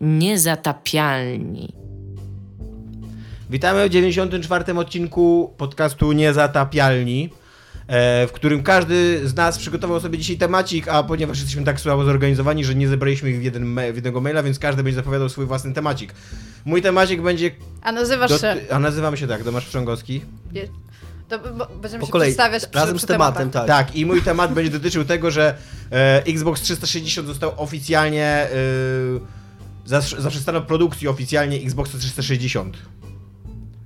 Niezatapialni. Witamy w 94. odcinku podcastu Niezatapialni, e, w którym każdy z nas przygotował sobie dzisiaj temacik, a ponieważ jesteśmy tak słabo zorganizowani, że nie zebraliśmy ich w, jeden ma- w jednego maila, więc każdy będzie zapowiadał swój własny temacik. Mój temacik będzie... A nazywasz doty- się. A nazywam się tak, Tomasz Pstrzągowski. To, będziemy Po się kolei, przedstawiać razem przy z tematem, tak. Tak, i mój temat będzie dotyczył tego, że e, Xbox 360 został oficjalnie... E, zaprzestano produkcji oficjalnie Xboxa 360.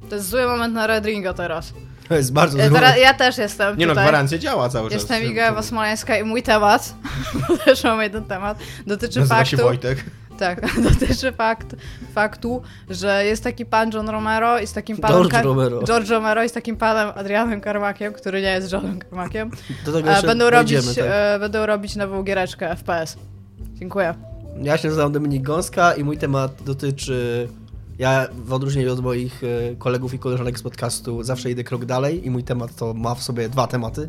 To jest zły moment na Red Ringa teraz. To jest bardzo zły. teraz, ja też jestem Nie no, tutaj. gwarancja działa cały czas. Jestem Iga Ewa Smoleńska i mój temat, bo też mam jeden temat, dotyczy Nazywa faktu... się Wojtek. Tak, dotyczy fakt, faktu, że jest taki pan John Romero i z takim panem... George Romero. George Romero i z takim panem Adrianem Karmakiem, który nie jest Johnem Karmakiem. Do tego E, będą, robić, tak. e, będą robić nową giereczkę FPS. Dziękuję. Ja się nazywam Dominik Gąska i mój temat dotyczy... Ja w odróżnieniu od moich e, kolegów i koleżanek z podcastu zawsze idę krok dalej i mój temat to ma w sobie dwa tematy.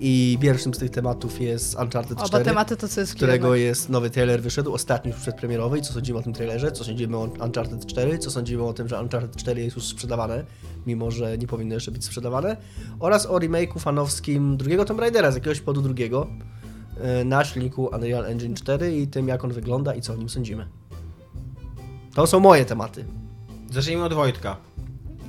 I pierwszym z tych tematów jest Uncharted Oba 4, tematy to cyski. z którego jest nowy trailer wyszedł, ostatni już przedpremierowy. I Co sądzimy o tym trailerze? Co sądzimy o Uncharted 4? Co sądzimy o tym, że Uncharted 4 jest już sprzedawane, mimo że nie powinno jeszcze być sprzedawane? Oraz o remake'u fanowskim drugiego Tomb Raidera z jakiegoś powodu drugiego na silniku Unreal Engine 4 i tym, jak on wygląda i co o nim sądzimy. To są moje tematy. Zacznijmy od Wojtka.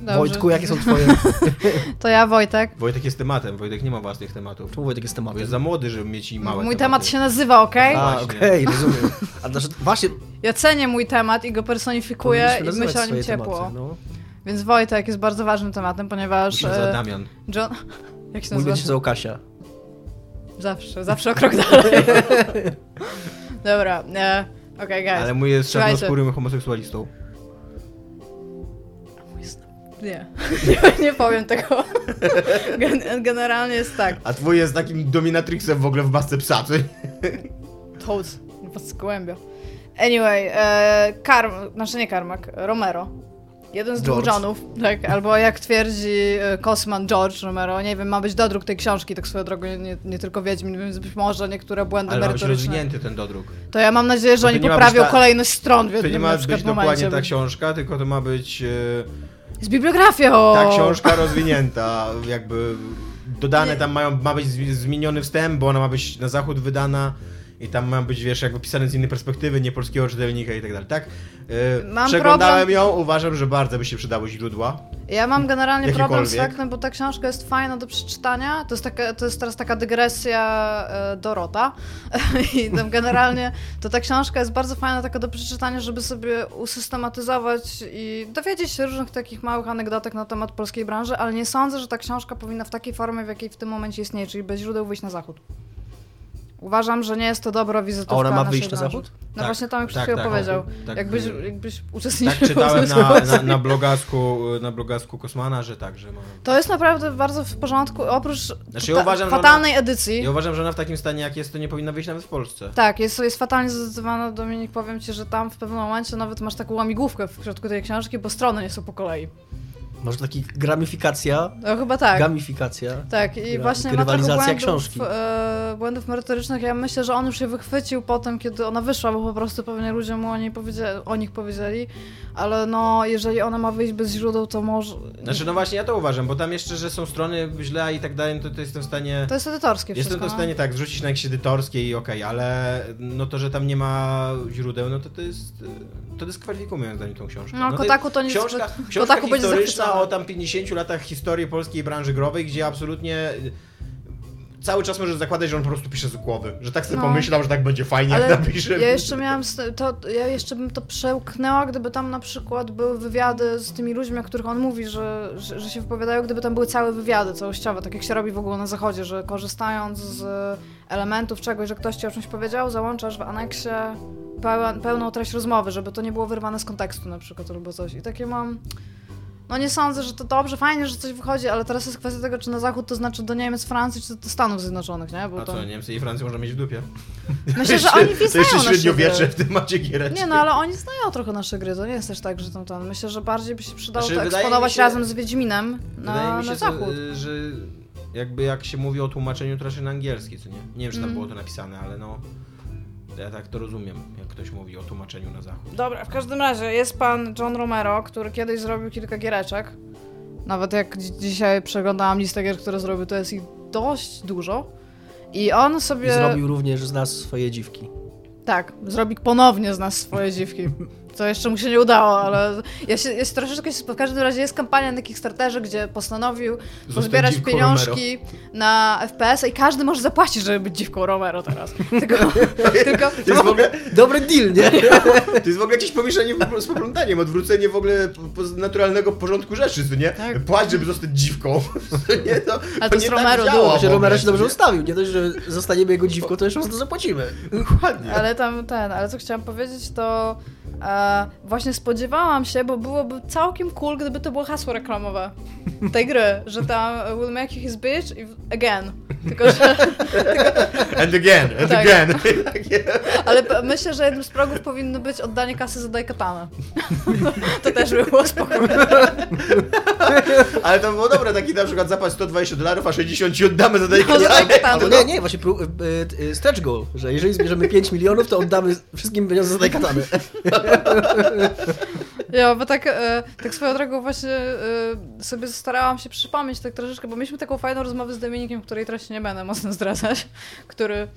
Dobrze. Wojtku, jakie są twoje... To ja, Wojtek. Wojtek jest tematem, Wojtek nie ma własnych tematów. Czemu Wojtek jest Bo tematem? jest za młody, żeby mieć i małe Mój tematy. temat się nazywa, okej? A, Właśnie. okej, rozumiem. A znaczy, właśnie... Ja cenię mój temat i go personifikuję i myślę o nim ciepło. tematy, no. Więc Wojtek jest bardzo ważnym tematem, ponieważ nazywa e, Damian. John... Jak się Mój nazywa? będzie się nazywał Kasia. Zawsze, zawsze o krok dalej. Dobra, e, okej, guys. Ale mój jest Słuchajcie. czarnoskórym homoseksualistą. Nie. nie, nie powiem tego. Gen- generalnie jest tak. A twój jest takim dominatrixem w ogóle w masce psa, co? Toad, was gołębia. Anyway, e, Karm, znaczy nie Karmak, Romero. Jeden z dwóch George. Johnów, tak, albo jak twierdzi e, Kosman George Romero, nie wiem, ma być dodruk tej książki, tak swoją drogą, nie, nie, nie tylko Wiedźmin, więc być może niektóre błędy Ale merytoryczne. rozwinięty ten dodruk. To ja mam nadzieję, że To oni nie poprawią ta- kolejność stron w To jednym nie na ma być momencie. dokładnie ta książka, tylko to ma być e, Z bibliografią! ta książka rozwinięta, jakby dodane Nie. tam mają, ma być zmi- zmieniony wstęp, bo ona ma być na zachód wydana i tam ma być, wiesz, jakby pisane z innej perspektywy, nie polskiego czytelnika i tak dalej, tak? E, Mam Przeglądałem problem- ją, uważam, że bardzo by się przydały źródła. Ja mam generalnie problem z faktem, bo ta książka jest fajna do przeczytania. To jest, taka, to jest teraz taka dygresja e, Dorota. I tam generalnie to ta książka jest bardzo fajna taka do przeczytania, żeby sobie usystematyzować i dowiedzieć się różnych takich małych anegdotek na temat polskiej branży, ale nie sądzę, że ta książka powinna w takiej formie, w jakiej w tym momencie istnieje, czyli bez źródeł wyjść na zachód. Uważam, że nie jest to dobra wizytówka A ona ma wyjść na zachód? No Tak, właśnie Tomek przed tak, chwilą tak, powiedział. tak, jakbyś, jakbyś Tak uczestniczył czytałem w na, na, na, blogasku, na blogasku Kosmana, że tak, że ma... To jest naprawdę bardzo w porządku, oprócz Znaczy, ja uważam, fatalnej edycji. Ja uważam, że ona w takim stanie jak jest, to nie powinna wyjść nawet w Polsce. Tak, jest, jest fatalnie zdecydowana, Dominik, powiem ci, że tam w pewnym momencie nawet masz taką łamigłówkę w środku tej książki, bo strony nie są po kolei. Może taki gramifikacja, No chyba tak. gamifikacja. Tak, i Gra- właśnie ma rywalizacja błędów, książki. E, błędów merytorycznych. Ja myślę, że on już je wychwycił potem, kiedy ona wyszła, bo po prostu pewnie ludzie mu o, niej powiedzieli, o nich powiedzieli, ale no, jeżeli ona ma wyjść bez źródeł, to może... Znaczy, no właśnie ja to uważam, bo tam jeszcze, że są strony źle i tak dalej, no to, to jestem w stanie... To jest edytorskie Jestem wszystko. to w no. stanie tak zrzucić na jakieś edytorskie i okej, ale no to, że tam nie ma źródeł, no to to jest. To dyskwalifikuje moim zdaniem tą książkę. No, to Kotaku to nie książka, zbyt- książka Kotaku historyczna o tam 50 latach historii polskiej branży growej, gdzie absolutnie y, cały czas możesz zakładać, że on po prostu pisze z głowy. Że tak sobie No. pomyślał, że tak będzie fajnie, Ale jak napisze. ja jeszcze miałam, to, ja jeszcze bym to przełknęła, gdyby tam na przykład były wywiady z tymi ludźmi, o których on mówi, że, że, że się wypowiadają, gdyby tam były całe wywiady całościowe, tak jak się robi w ogóle na zachodzie, że korzystając z elementów czegoś, że ktoś ci o czymś powiedział, załączasz w aneksie pełen, pełną treść rozmowy, żeby to nie było wyrwane z kontekstu na przykład albo coś. I takie mam... No nie sądzę, że to dobrze, fajnie, że coś wychodzi, ale teraz jest kwestia tego, czy na zachód to znaczy do Niemiec, Francji, czy do Stanów Zjednoczonych, nie? Bo A to... co, Niemcy i Francję można mieć w dupie? Myślę, że oni To pisają jeszcze nasze średniowiecze w tym macie giereczki. Nie no, ale oni znają trochę nasze gry, to nie jest też tak, że tam ten. Myślę, że bardziej by się przydało Znaczy, to wydaje eksponować się- razem z Wiedźminem Wydaje na, mi się, na zachód. y, że jakby jak się mówi o tłumaczeniu, to raczej na angielski, co nie? Nie wiem, czy tam Mm. było to napisane, ale no... Ja tak to rozumiem, jak ktoś mówi o tłumaczeniu na zachód. Dobra, w każdym razie jest pan John Romero, który kiedyś zrobił kilka giereczek. Nawet jak dzi- dzisiaj przeglądałam listę gier, które zrobił, to jest ich dość dużo. I on I sobie. zrobił również z nas swoje dziwki. Tak, zrobi ponownie z nas swoje dziwki. Co jeszcze mu się nie udało, ale ja się, ja się troszeczkę się, w każdym razie jest kampania na Kickstarterze, gdzie postanowił Zostać pozbierać pieniążki na FPS i każdy może zapłacić, żeby być dziwką Romero teraz. Tylko, tylko To jest w ogóle, Dobry deal, nie? to jest w ogóle jakieś pomieszanie po- z poplątaniem, odwrócenie w ogóle naturalnego porządku rzeczy, nie? Tak. Płać, żeby zostać dziwką. nie, to, Ale to nie jest tak Romero w Właśnie ogóle, Romero się dobrze nie? ustawił. Nie dość, że zostaniemy jego dziwką, to jeszcze za to zapłacimy. Dokładnie. Ale tam ten, ale co chciałam powiedzieć, to e, właśnie spodziewałam się, bo byłoby całkiem cool, gdyby to było hasło reklamowe tej gry, że tam will make you his bitch i again. Tylko, że, And again, and Tak. again. Ale myślę, że jednym z progów powinno być oddanie kasy za Daikatanę. To też by było spokojne. Ale to było dobre, taki na przykład zapłać 120 dolarów, a 60 ci oddamy za No. Daikatanę. Albo nie, nie, właśnie pró- y, y, stretch goal, że jeżeli zbierzemy 5 milionów, to oddamy wszystkim pieniądze za tej katany. Ja, bo tak, e, tak swoją drogą właśnie e, sobie starałam się przypomnieć tak troszeczkę, bo mieliśmy taką fajną rozmowę z Dominikiem, której treści nie będę mocno zdradzać, który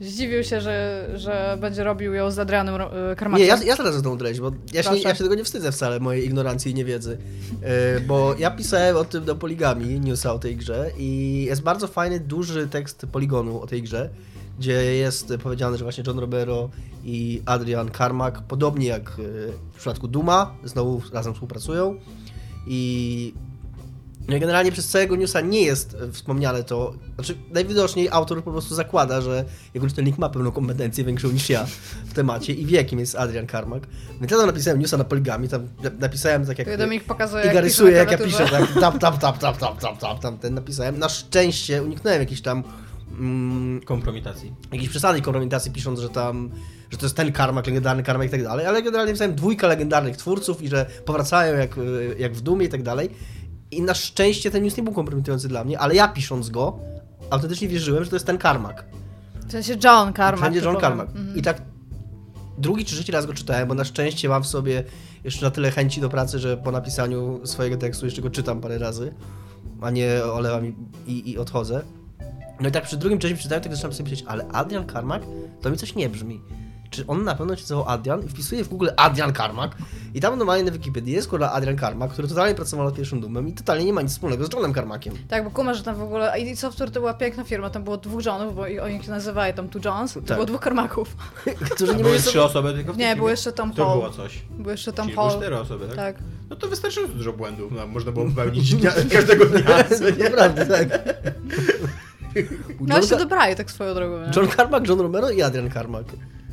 zdziwił się, że, że będzie robił ją z Adrianem e, Karmakiem. Nie, ja, ja teraz tą treść, bo ja się, Proszę. ja się tego nie wstydzę wcale, mojej ignorancji i niewiedzy. E, bo ja pisałem o tym do Poligami, newsa o tej grze i jest bardzo fajny, duży tekst Poligonu o tej grze, gdzie jest powiedziane, że właśnie John Romero i Adrian Carmack, podobnie jak e, w przypadku Duma, znowu razem współpracują i no generalnie przez całego newsa nie jest e, wspomniane to, znaczy najwidoczniej autor po prostu zakłada, że jego czytelnik ma pewną kompetencję większą niż ja w temacie i wie kim jest Adrian Carmack. Więc ja tam napisałem newsa na poligami, tam na- napisałem tak jak... Kiedy Dominik pokazuje, Iga jak rysuje, jak ja piszę, tak, tap, tap, tap, tap, tap, tap, tap, tam ten napisałem. Na szczęście uniknąłem jakiejś tam mm, Kompromitacji. jakiejś przesadnej kompromitacji, pisząc, że tam, że to jest ten karmak, legendarny karmak i tak dalej, ale generalnie pisałem dwójka legendarnych twórców i że powracają jak, y, jak w Dumie i tak dalej. I na szczęście ten news nie był kompromitujący dla mnie, ale ja pisząc go, autentycznie wierzyłem, że to jest ten karmak. W sensie John Carmack. Wszędzie John typowo. Carmack. Mhm. I tak drugi czy trzeci raz go czytałem, bo na szczęście mam w sobie jeszcze na tyle chęci do pracy, że po napisaniu swojego tekstu jeszcze go czytam parę razy, a nie olewam i, i, i odchodzę. No i tak przy drugim czasie czytałem, tak zaczynam sobie myśleć, ale Adrian Carmack to mi coś nie brzmi. Czy on na pewno się nazywał Adrian? I wpisuję w Google Adrian Carmack i tam normalnie na Wikipedii jest kurwa Adrian Carmack, który totalnie pracował nad pierwszym Dumem i totalnie nie ma nic wspólnego z Johnem Carmackiem. Tak, bo kumasz, że tam w ogóle ID Software to była piękna firma, tam było dwóch Johnów, bo i oni się nazywali tam Johns, to Tak. było dwóch Carmacków. Którzy nie Były trzy osoby tylko w Nie, było jeszcze Tom To Hall. było coś. Był jeszcze Tom Czyli były Hall. cztery osoby, tak? Tak. No to wystarczająco dużo błędów. No, można było popełnić dnia, każdego dnia. Naprawdę, tak. U No John, się dobrali tak swoją drogą, nie? John Carmack, John Romero i Adrian Carmack.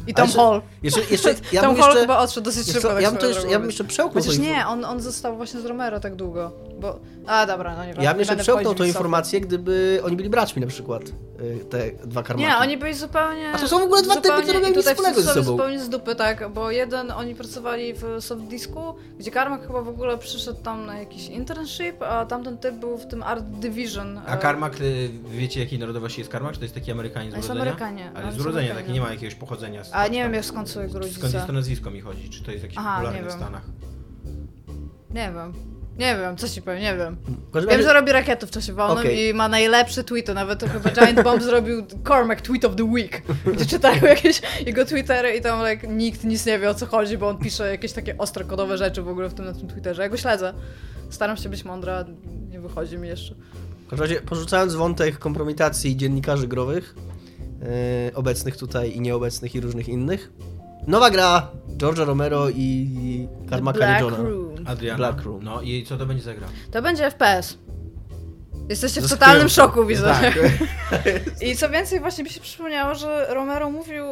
I Tom Ale Hall. Jeszcze, jeszcze, ja Tom Hall jeszcze, chyba odszedł dosyć wiesz szybko. tak ja bym to jeszcze, ja bym jeszcze przełknął Chociaż nie, on, on został właśnie z Romero tak długo, bo... A, dobra, no nie wiem. Ja bym jeszcze przełknął tą informację, gdyby oni byli braćmi na przykład, y, te dwa karmaki. Nie, oni byli zupełnie... A to są w ogóle dwa typy, które mają nic wspólnego ze sobie sobą. zupełnie z dupy, tak, bo jeden, oni pracowali w Softdisku, gdzie Karmak chyba w ogóle przyszedł tam na jakiś internship, a tamten typ był w tym Art Division. A e, Karmak, y, wiecie jakiej narodowości jest Karmak? Czy to jest taki Amerykanin z A jest urodzenia? Amerykanie, Ale z urodzenia, taki nie ma jakiegoś pochodzenia. Z, A nie wiem jak skąd są jego Skąd jest rodzice. to nazwisko mi chodzi? Czy to jest jakieś Aha, popularne nie w wiem. Stanach? Nie wiem. Nie wiem, co ci powiem, nie wiem. Każdym Wiem, razie- że robi rakiety w czasie wolnym Okej. i ma najlepsze tweety, nawet to chyba Giant Bomb zrobił Cormac Tweet of the Week, gdzie czytają jakieś jego twittery i tam like, nikt nic nie wie o co chodzi, bo on pisze jakieś takie ostre kodowe rzeczy w ogóle w tym na tym Twitterze. Ja go śledzę. Staram się być mądra, nie wychodzi mi jeszcze. W każdym razie, porzucając wątek kompromitacji dziennikarzy growych, obecnych tutaj i nieobecnych i różnych innych, nowa gra George'a Romero i Carmacka Black Johna. Room. Adriana. Black Room. No i co to będzie za gra? To będzie FPS. Jesteście w totalnym szoku, widzę. Tak. I co więcej, właśnie mi się przypomniało, że Romero mówił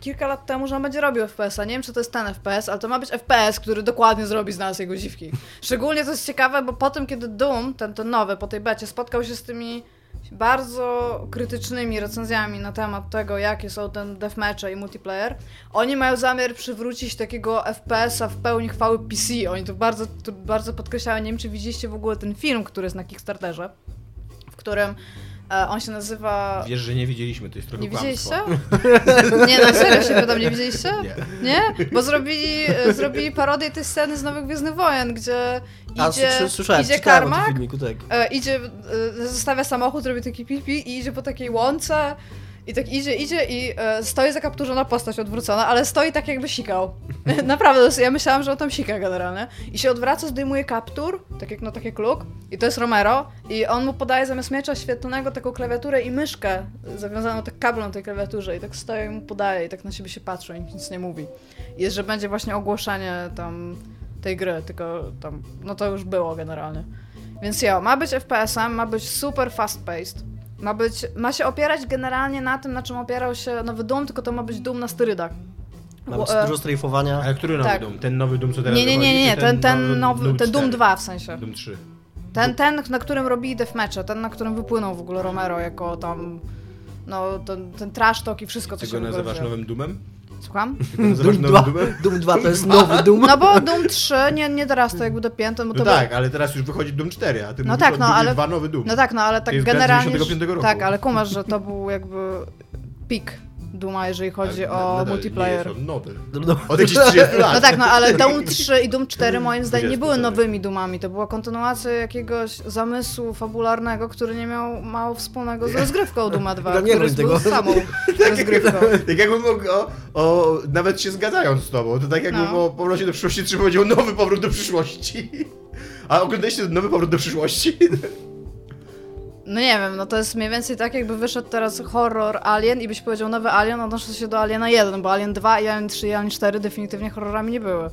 kilka lat temu, że on będzie robił FPS-a. Nie wiem, czy to jest ten FPS, ale to ma być FPS, który dokładnie zrobi z nas jego dziwki. Szczególnie to jest ciekawe, bo po tym, kiedy Doom, ten, ten nowy, po tej becie, spotkał się z tymi bardzo krytycznymi recenzjami na temat tego, jakie są ten deathmatche i multiplayer, oni mają zamiar przywrócić takiego FPS-a w pełni chwały PC. Oni to bardzo, to bardzo podkreślają. Nie wiem, czy widzieliście w ogóle ten film, który jest na Kickstarterze, w którym on się nazywa... Wiesz, że nie widzieliśmy, to jest trochę Nie widzieliście? Nie, no serio się pytam, nie widzieliście? Nie. Nie? Bo zrobili, e, zrobili parodię tej sceny z Nowych Gwiezdnych Wojen, gdzie A, idzie, słyszałem, idzie Karmak, filmiku, tak. e, idzie, e, zostawia samochód, robi taki pipi i idzie po takiej łące i tak idzie, idzie i e, stoi zakapturzona postać odwrócona, ale stoi tak jakby sikał. Naprawdę, ja myślałam, że on tam sika generalnie. I się odwraca, zdejmuje kaptur, tak jak na taki kluk i to jest Romero i on mu podaje zamiast miecza świetlnego taką klawiaturę i myszkę zawiązaną tak kablem tej klawiaturze i tak stoi i mu podaje i tak na siebie się patrzy i nic nie mówi. I jest, że będzie właśnie ogłoszenie tam tej gry, tylko tam, no to już było generalnie. Więc jo, ma być FPS-em, ma być super fast-paced. Ma być, ma się opierać generalnie na tym, na czym opierał się nowy Doom, tylko to ma być Doom na sterydach. Ma być E, dużo strajfowania. Ale który nowy Tak. Doom? Ten nowy Doom, co teraz Nie, nie, nie, nie, ten, ten nowy, ten Doom 4? 2 w sensie. Doom 3. Ten, ten, na którym robili deathmatche, ten, na którym wypłynął w ogóle Romero jako tam, no, ten, ten trash talk i wszystko, co Ty się go nazywasz nowym Doomem? Słucham? Doom nowym 2, Doomem? Doom 2 to jest nowy Doom. No bo Doom 3 nie, nie dorasta jakby dopięty, bo No to tak, był- ale teraz już wychodzi Doom 4, a ty No tak, no, ale- 2 nowy Doom. No tak, no ale tak generalnie. 95 roku. Tak, ale kumasz, że to był jakby pik Duma, jeżeli chodzi Ale o nadal multiplayer. Nie jest on nowy. No, Od jakichś 30 lat. No tak, no ale Doom 3 i Doom 4 moim zdaniem nie 20 były nowymi Doomami, to była kontynuacja jakiegoś zamysłu fabularnego, który nie miał mało wspólnego z rozgrywką Duma 2, Dobra, nie który był tego. samą rozgrywką. Tak jakbym mógł, o, o, nawet się zgadzając z tobą, to tak jakbym No. o powrocie do przyszłości 3 powiedział nowy powrót do przyszłości. A oglądaliście nowy powrót do przyszłości? No nie wiem, no to jest mniej więcej tak, jakby wyszedł teraz horror Alien i byś powiedział nowy Alien, odnoszę się do Aliena 1, bo Alien 2 i Alien 3 i Alien 4 definitywnie horrorami nie były.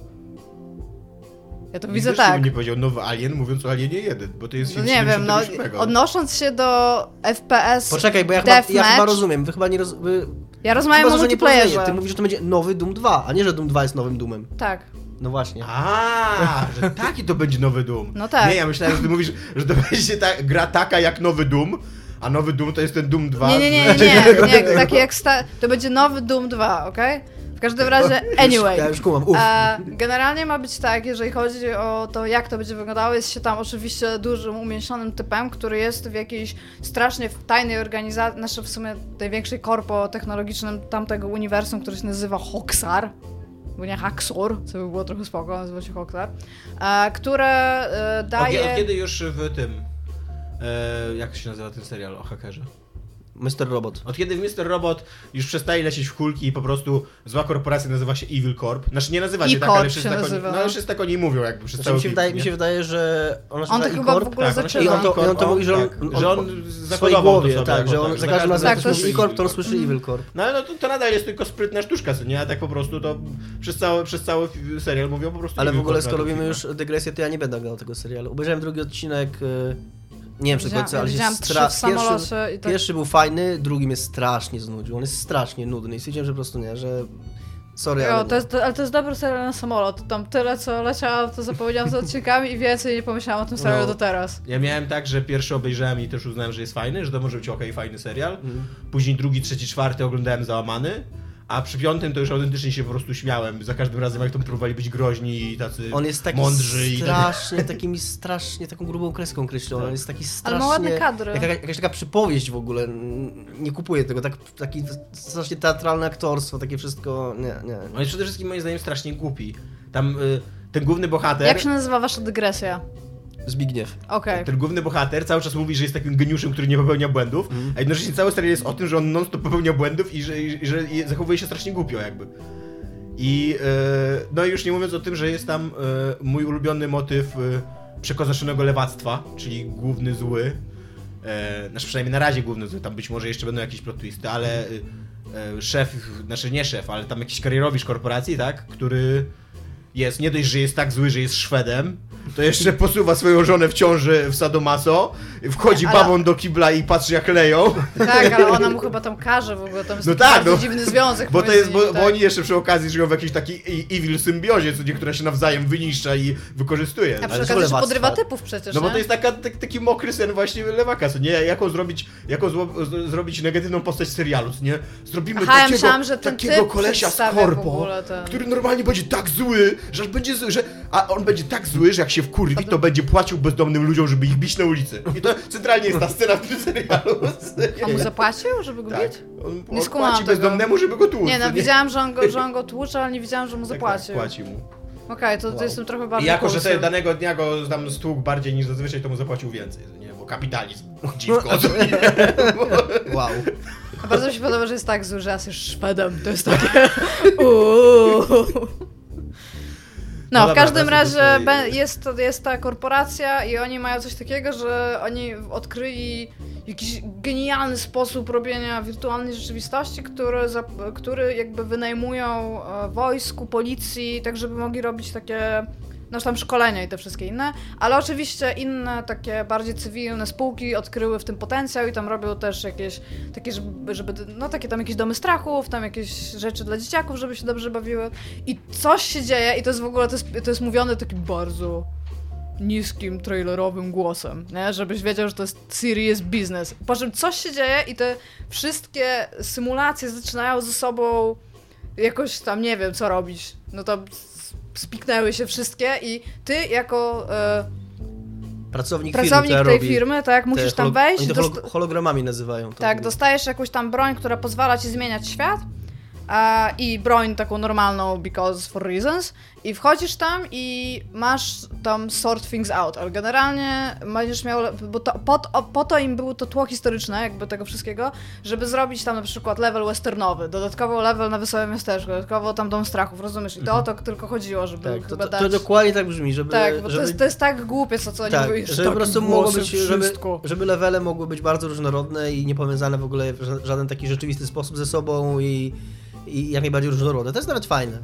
Ja to widzę Wiesz, czemu tak. nie powiedział nowy Alien, mówiąc o Alienie 1, bo to jest No film nie wiem, no 77. odnosząc się do FPS Poczekaj, bo ja chyba, ja chyba rozumiem. Wy chyba nie roz... Wy... ja rozmawiam chyba, o multiplayerze. Ty mówisz, że to będzie nowy Doom 2, a nie, że Doom 2 jest nowym Doomem. Tak. No właśnie. A, że taki to będzie nowy Doom. No tak. Nie, ja myślałem, że ty mówisz, że to będzie ta, gra taka jak nowy Doom, a nowy Doom to jest ten Doom 2. Nie, nie, nie, nie, nie, nie taki jak sta- to będzie nowy Doom 2, okej? W każdym razie, anyway. Ja już kumam. Generalnie ma być tak, jeżeli chodzi o to, jak to będzie wyglądało, jest się tam oczywiście dużym, umięśnionym typem, który jest w jakiejś strasznie tajnej organizacji, znaczy w sumie największej korpo technologicznym tamtego uniwersum, który się nazywa Hoxar, bo nie Haxor, co by było trochę spoko, nazywa się Hoxar, e, które e, Od, daje... od kiedy już w tym... E, jak się nazywa ten serial o hakerze? Mr. Robot. Od kiedy w Mr. Robot już przestaje lecieć w kulki i po prostu zła korporacja nazywa się Evil Corp. Znaczy nie nazywa się tak, ale wszyscy się tak, oni, nazywa, no, no. ale wszyscy tak o niej mówią jakby przez Znaczy, cały mi, się film, wydaje, mi się wydaje, że ona się On to nazywa chyba w ogóle Tak, zaczyna. I on to, on to o, mówi, że on, tak, on, że on w swojej zakodował głowie, to sobie, tak, że on tak, za każdym razem Tak, jak to on słyszy Evil Corp. No ale no to, to nadal jest tylko sprytna sztuczka, co nie? A tak po prostu to przez cały, przez cały serial mówią po prostu Ale w ogóle, Corp skoro tym robimy już dygresję, to ja nie będę oglądał tego serialu. Obejrzałem drugi odcinek, y, nie wiem czy końca, ale trzy stra... pierwszy, tak... pierwszy był fajny, drugi mnie strasznie znudził. On jest strasznie nudny i stwierdziłem, że po prostu nie, że sorry, Jo, ale to jest, ale to jest dobry serial na samolot. Tam tyle, co leciałam, to zapomniałam z odcinkami i więcej nie pomyślałam o tym serialu No. do teraz. Ja miałem tak, że pierwszy obejrzałem i też uznałem, że jest fajny, że to może być okej, fajny serial. Mhm. Później drugi, trzeci, czwarty oglądałem załamany. A przy piątym to już autentycznie się po prostu śmiałem. Za każdym razem jak tam próbowali być groźni i tacy On jest taki mądrzy i tak. strasznie, takimi strasznie, taką grubą kreską kreślony. On jest taki strasznie... Ale ma ładne kadry. Jaka, jakaś taka przypowieść w ogóle. Nie kupuję tego. Tak, taki strasznie teatralne aktorstwo, takie wszystko. Nie, nie. On jest przede wszystkim moim zdaniem strasznie głupi. Tam y, ten główny bohater... Jak się nazywa wasza dygresja? Zbigniew. Okej. Ten główny bohater cały czas mówi, że jest takim geniuszem, który nie popełnia błędów, Mhm. a jednocześnie cały serial jest o tym, że on non-stop popełnia błędów i że, i, że zachowuje się strasznie głupio jakby. I e, no i już nie mówiąc o tym, że jest tam e, mój ulubiony motyw przekozaczonego lewactwa, czyli główny zły. E, znaczy przynajmniej na razie główny zły, tam być może jeszcze będą jakieś plot twisty, ale e, szef, znaczy nie szef, ale tam jakiś karierowicz korporacji, tak, który jest, nie dość, że jest tak zły, że jest Szwedem, to jeszcze posuwa swoją żonę w ciąży w Sadomaso, wchodzi Ale- babą do kibla i patrzy jak leją, Tak, ale ona mu chyba tam każe w ogóle, tam jest No taki tak, no. dziwny związek bo to jest, bo, nimi, bo tak. oni jeszcze przy okazji żyją w jakiejś takiej evil symbiozie, co niektóra się nawzajem wyniszcza i wykorzystuje. A przy okazji lewactwa. podrywa typów przecież, No bo nie? to jest taka, tak, taki mokry sen właśnie lewaka, co nie? Jaką zrobić, jaką zło, z, zrobić negatywną postać serialu, co nie? Zrobimy Aha, ja takiego, myślałam, że ten takiego kolesia z korpo, ogóle ten- który normalnie będzie tak zły, że aż będzie zły, że, a on będzie tak zły, że jak się wkurwi, to będzie płacił bezdomnym ludziom, żeby ich bić na ulicy. I to centralnie jest ta scena w tym serialu. On mu zapłacił, żeby go Tak. bić? On, Nie on płaci tego. bezdomnemu, żeby go tłuc. Nie, no to widziałam, że on go, że on go tłucze, ale nie widziałam, że mu Tak, zapłacił. Tak, płaci mu. Okej, to, to Wow. jestem trochę I bardziej jako, że sobie danego dnia go tam stłukł bardziej niż zazwyczaj, to mu zapłacił więcej. Nie, bo kapitalizm. Dziwko. nie? Wow. A bardzo mi się podoba, że jest tak zły, że jesteś Szwedem. To jest takie... Uuu. No, No w każdym razie jest, jest ta korporacja i oni mają coś takiego, że oni odkryli jakiś genialny sposób robienia wirtualnej rzeczywistości, który, który jakby wynajmują e, wojsku, policji, tak żeby mogli robić takie no tam szkolenia i te wszystkie inne, ale oczywiście inne takie bardziej cywilne spółki odkryły w tym potencjał i tam robią też jakieś takie, żeby, żeby no takie tam jakieś domy strachów, tam jakieś rzeczy dla dzieciaków, żeby się dobrze bawiły i coś się dzieje i to jest w ogóle, to jest, to jest mówione takim bardzo niskim, trailerowym głosem, nie? żebyś wiedział, że to jest serious business. Po czym coś się dzieje i te wszystkie symulacje zaczynają ze sobą jakoś tam, nie wiem, co robić. No to spiknęły się wszystkie i ty jako e, Pracownik, pracownik firmy, tej firmy, tak, musisz tam wejść, Oni to dost- hologramami nazywają. to tak, dostajesz jakąś tam broń, która pozwala ci zmieniać świat i broń taką normalną because for reasons i wchodzisz tam i masz tam sort things out, ale generalnie będziesz miał, bo to, po, to- po to im było to tło historyczne jakby tego wszystkiego, żeby zrobić tam na przykład level westernowy, dodatkowo level na Wesołe Miasteczko, dodatkowo tam Dom Strachów, rozumiesz? I to o to tylko chodziło, żeby Tak, to, chyba to, dać... to dokładnie tak brzmi, żeby... tak, bo żeby... to, jest, to jest tak głupie, co, co oni tak, mówią, że żeby po prostu mogło być, żeby, żeby levele mogły być bardzo różnorodne i niepowiązane w ogóle w ża- żaden taki rzeczywisty sposób ze sobą i, i jak najbardziej różnorodne. To jest nawet fajne.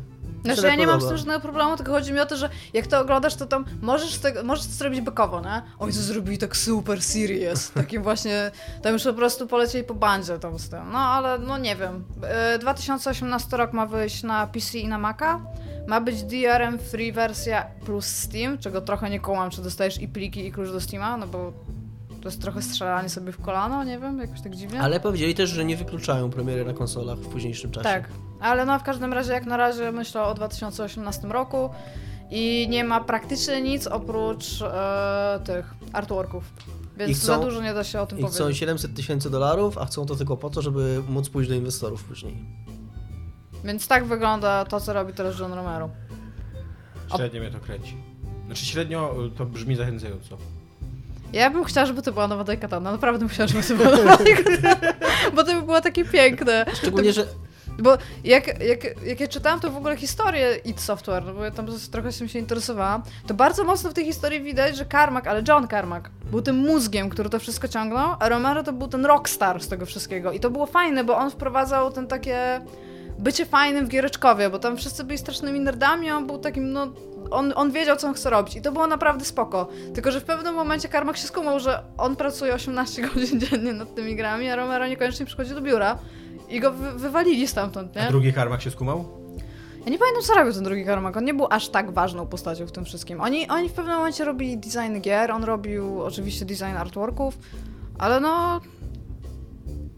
Znaczy tak ja nie mam z tym żadnego problemu, tylko chodzi mi o to, że jak to oglądasz, to tam możesz, tego, możesz to zrobić bekowo, nie? Oni to zrobili tak super serious, takim właśnie, tam już po prostu polecieli po bandzie tam z tym, no ale no nie wiem. E, 2018 rok ma wyjść na PC i na Maca, ma być DRM free wersja plus Steam, czego trochę nie kołam, czy dostajesz i pliki i klucz do Steama, no bo to jest trochę strzelanie sobie w kolano, nie wiem, jakoś tak dziwnie. Ale powiedzieli też, że nie wykluczają premiery na konsolach w późniejszym czasie. Tak, ale no w każdym razie jak na razie myślę o 2018 roku i nie ma praktycznie nic oprócz e, tych artworków. Więc I chcą- za dużo nie da się o tym I chcą powiedzieć. 700 tysięcy dolarów, a chcą to tylko po to, żeby móc pójść do inwestorów później. Więc tak wygląda to, co robi teraz John Romero. Średnio mnie to kręci. Znaczy średnio y, to brzmi zachęcająco. Ja bym chciała, żeby to była nowa Daikatana. Naprawdę bym chciała, żeby to była nowa. Bo to by było takie piękne. Szczególnie, że Bo jak, jak, jak ja czytałam to w ogóle historię id Software, no bo ja tam trochę się się interesowałam, to bardzo mocno w tej historii widać, że Carmack, ale John Carmack, był tym mózgiem, który to wszystko ciągnął, a Romero to był ten rockstar z tego wszystkiego. I to było fajne, bo on wprowadzał ten takie bycie fajnym w giereczkowie, bo tam wszyscy byli strasznymi nerdami, a on był takim, no... On, on wiedział, co on chce robić i to było naprawdę spoko. Tylko, że w pewnym momencie Carmack się skumał, że on pracuje 18 godzin dziennie nad tymi grami, a Romero niekoniecznie przychodzi do biura. I go wy wywalili stamtąd, A nie? drugi Karmak się skumał? Ja nie pamiętam, co robił ten drugi Carmack. On nie był aż tak ważną postacią w tym wszystkim. Oni, oni w pewnym momencie robili design gier, on robił oczywiście design artworków, ale no...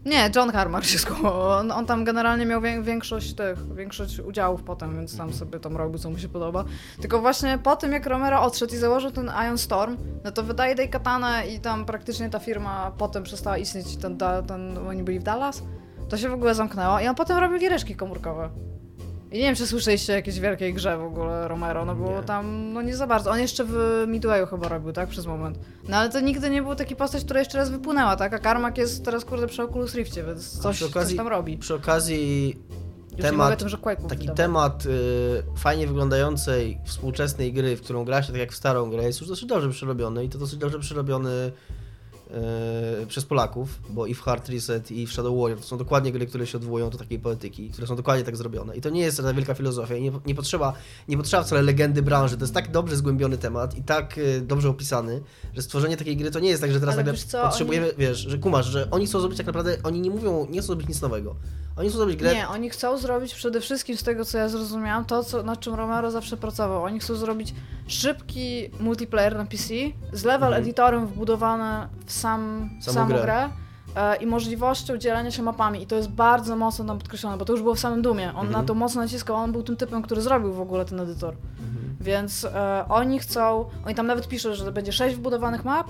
Nie, John się skumał. On, on tam generalnie miał wię- większość tych, większość udziałów potem, więc tam sobie tam robił, co mu się podoba. Tylko właśnie po tym, jak Romero odszedł i założył ten Ion Storm, no to wydaje Daikatana i tam praktycznie ta firma potem przestała istnieć, ten, da- ten, oni byli w Dallas, to się w ogóle zamknęło i on potem robił giereczki komórkowe. I nie wiem, czy słyszeliście o jakiejś wielkiej grze w ogóle Romero, no bo Nie. tam, no nie za bardzo. On jeszcze w Midwayu chyba robił, tak, przez moment. No ale to nigdy nie był taki postać, która jeszcze raz wypłynęła, tak? A Karmak jest teraz, kurde, przy Oculus Riftie, więc coś, okazji- coś tam robi. przy okazji temat- tym, taki wydawał. temat y, fajnie wyglądającej współczesnej gry, w którą gra się tak jak w starą grę, jest już dosyć dobrze przerobiony i to dosyć dobrze przerobiony y, przez Polaków, bo i w Hard Reset i w Shadow Warrior to są dokładnie gry, które się odwołują do takiej poetyki, które są dokładnie tak zrobione. I to nie jest żadna wielka filozofia i nie, nie, potrzeba, nie potrzeba wcale legendy branży, to jest tak dobrze zgłębiony temat i tak y, dobrze opisany, że stworzenie takiej gry to nie jest tak, że teraz nagle co, potrzebujemy, wiesz, że kumasz, że oni chcą zrobić tak naprawdę, oni nie mówią, nie chcą zrobić nic nowego. Oni chcą zrobić grę Nie, oni chcą zrobić przede wszystkim z tego, co ja zrozumiałam, to, co, nad czym Romero zawsze pracował. Oni chcą zrobić szybki multiplayer na PC z level Mhm. editorem wbudowany w sam, Samą samą grę. grę. e, I możliwością dzielenia się mapami. I to jest bardzo mocno tam podkreślone, bo to już było w samym Dumie. On Mhm. na to mocno naciskał, on był tym typem, który zrobił w ogóle ten edytor. Mhm. Więc e, oni chcą, oni tam nawet piszą, że będzie sześć wbudowanych map,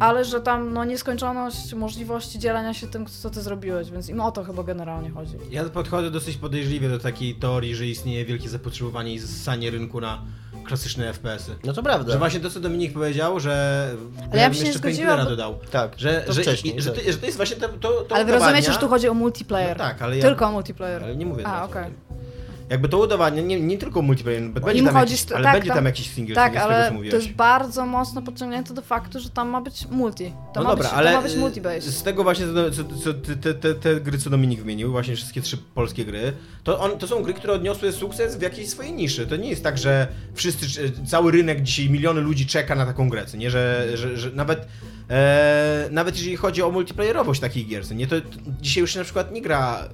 ale że tam no, nieskończoność możliwości dzielenia się tym, co ty zrobiłeś, więc im o to chyba generalnie chodzi. Ja podchodzę dosyć podejrzliwie do takiej teorii, że istnieje wielkie zapotrzebowanie i ssanie rynku na klasyczne FPS-y. No to prawda. Że właśnie to, co Dominik powiedział, że... Ale ja bym się nie jeszcze zgodziła, Painkillera bo- dodał. Tak, Że, to że, wcześniej, i, że, tak. to, że to jest właśnie to, to, to ale wy rozumiecie, że tu chodzi o multiplayer. No tak, ale ja... Tylko o multiplayer. Ale nie mówię A, okej. tym. Jakby to udowadnia, nie, nie tylko multiplayer, bo będzie tam, chodzi jakiś, ale tak, będzie tam, tam- jakiś single, Tak, ale to jest bardzo mocno podciągnięte do faktu, że tam ma być multi. To, No ma, dobra, być, ale to y, multi-based. z tego właśnie, co, co, te, te, te gry, co Dominik wymienił, właśnie wszystkie trzy polskie gry, to, on, to są gry, które odniosły sukces w jakiejś swojej niszy. To nie jest tak, że wszyscy, cały rynek dzisiaj, miliony ludzi czeka na taką grę, nie, że, że, że nawet e, nawet jeżeli chodzi o multiplayerowość takich gier, nie, to, to dzisiaj już się na przykład nie gra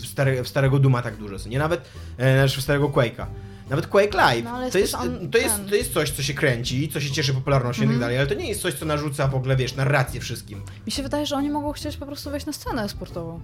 w, stare, w starego Duma tak dużo, co nie, nawet e, znaczy w starego Quake'a. Nawet Quake Live. No, to, jest, on- to, jest, ten. to jest coś, co się kręci, co się cieszy popularnością i Mhm. tak dalej, ale to nie jest coś, co narzuca w ogóle, wiesz, narrację wszystkim. Mi się wydaje, że oni mogą chcieć po prostu wejść na scenę sportową.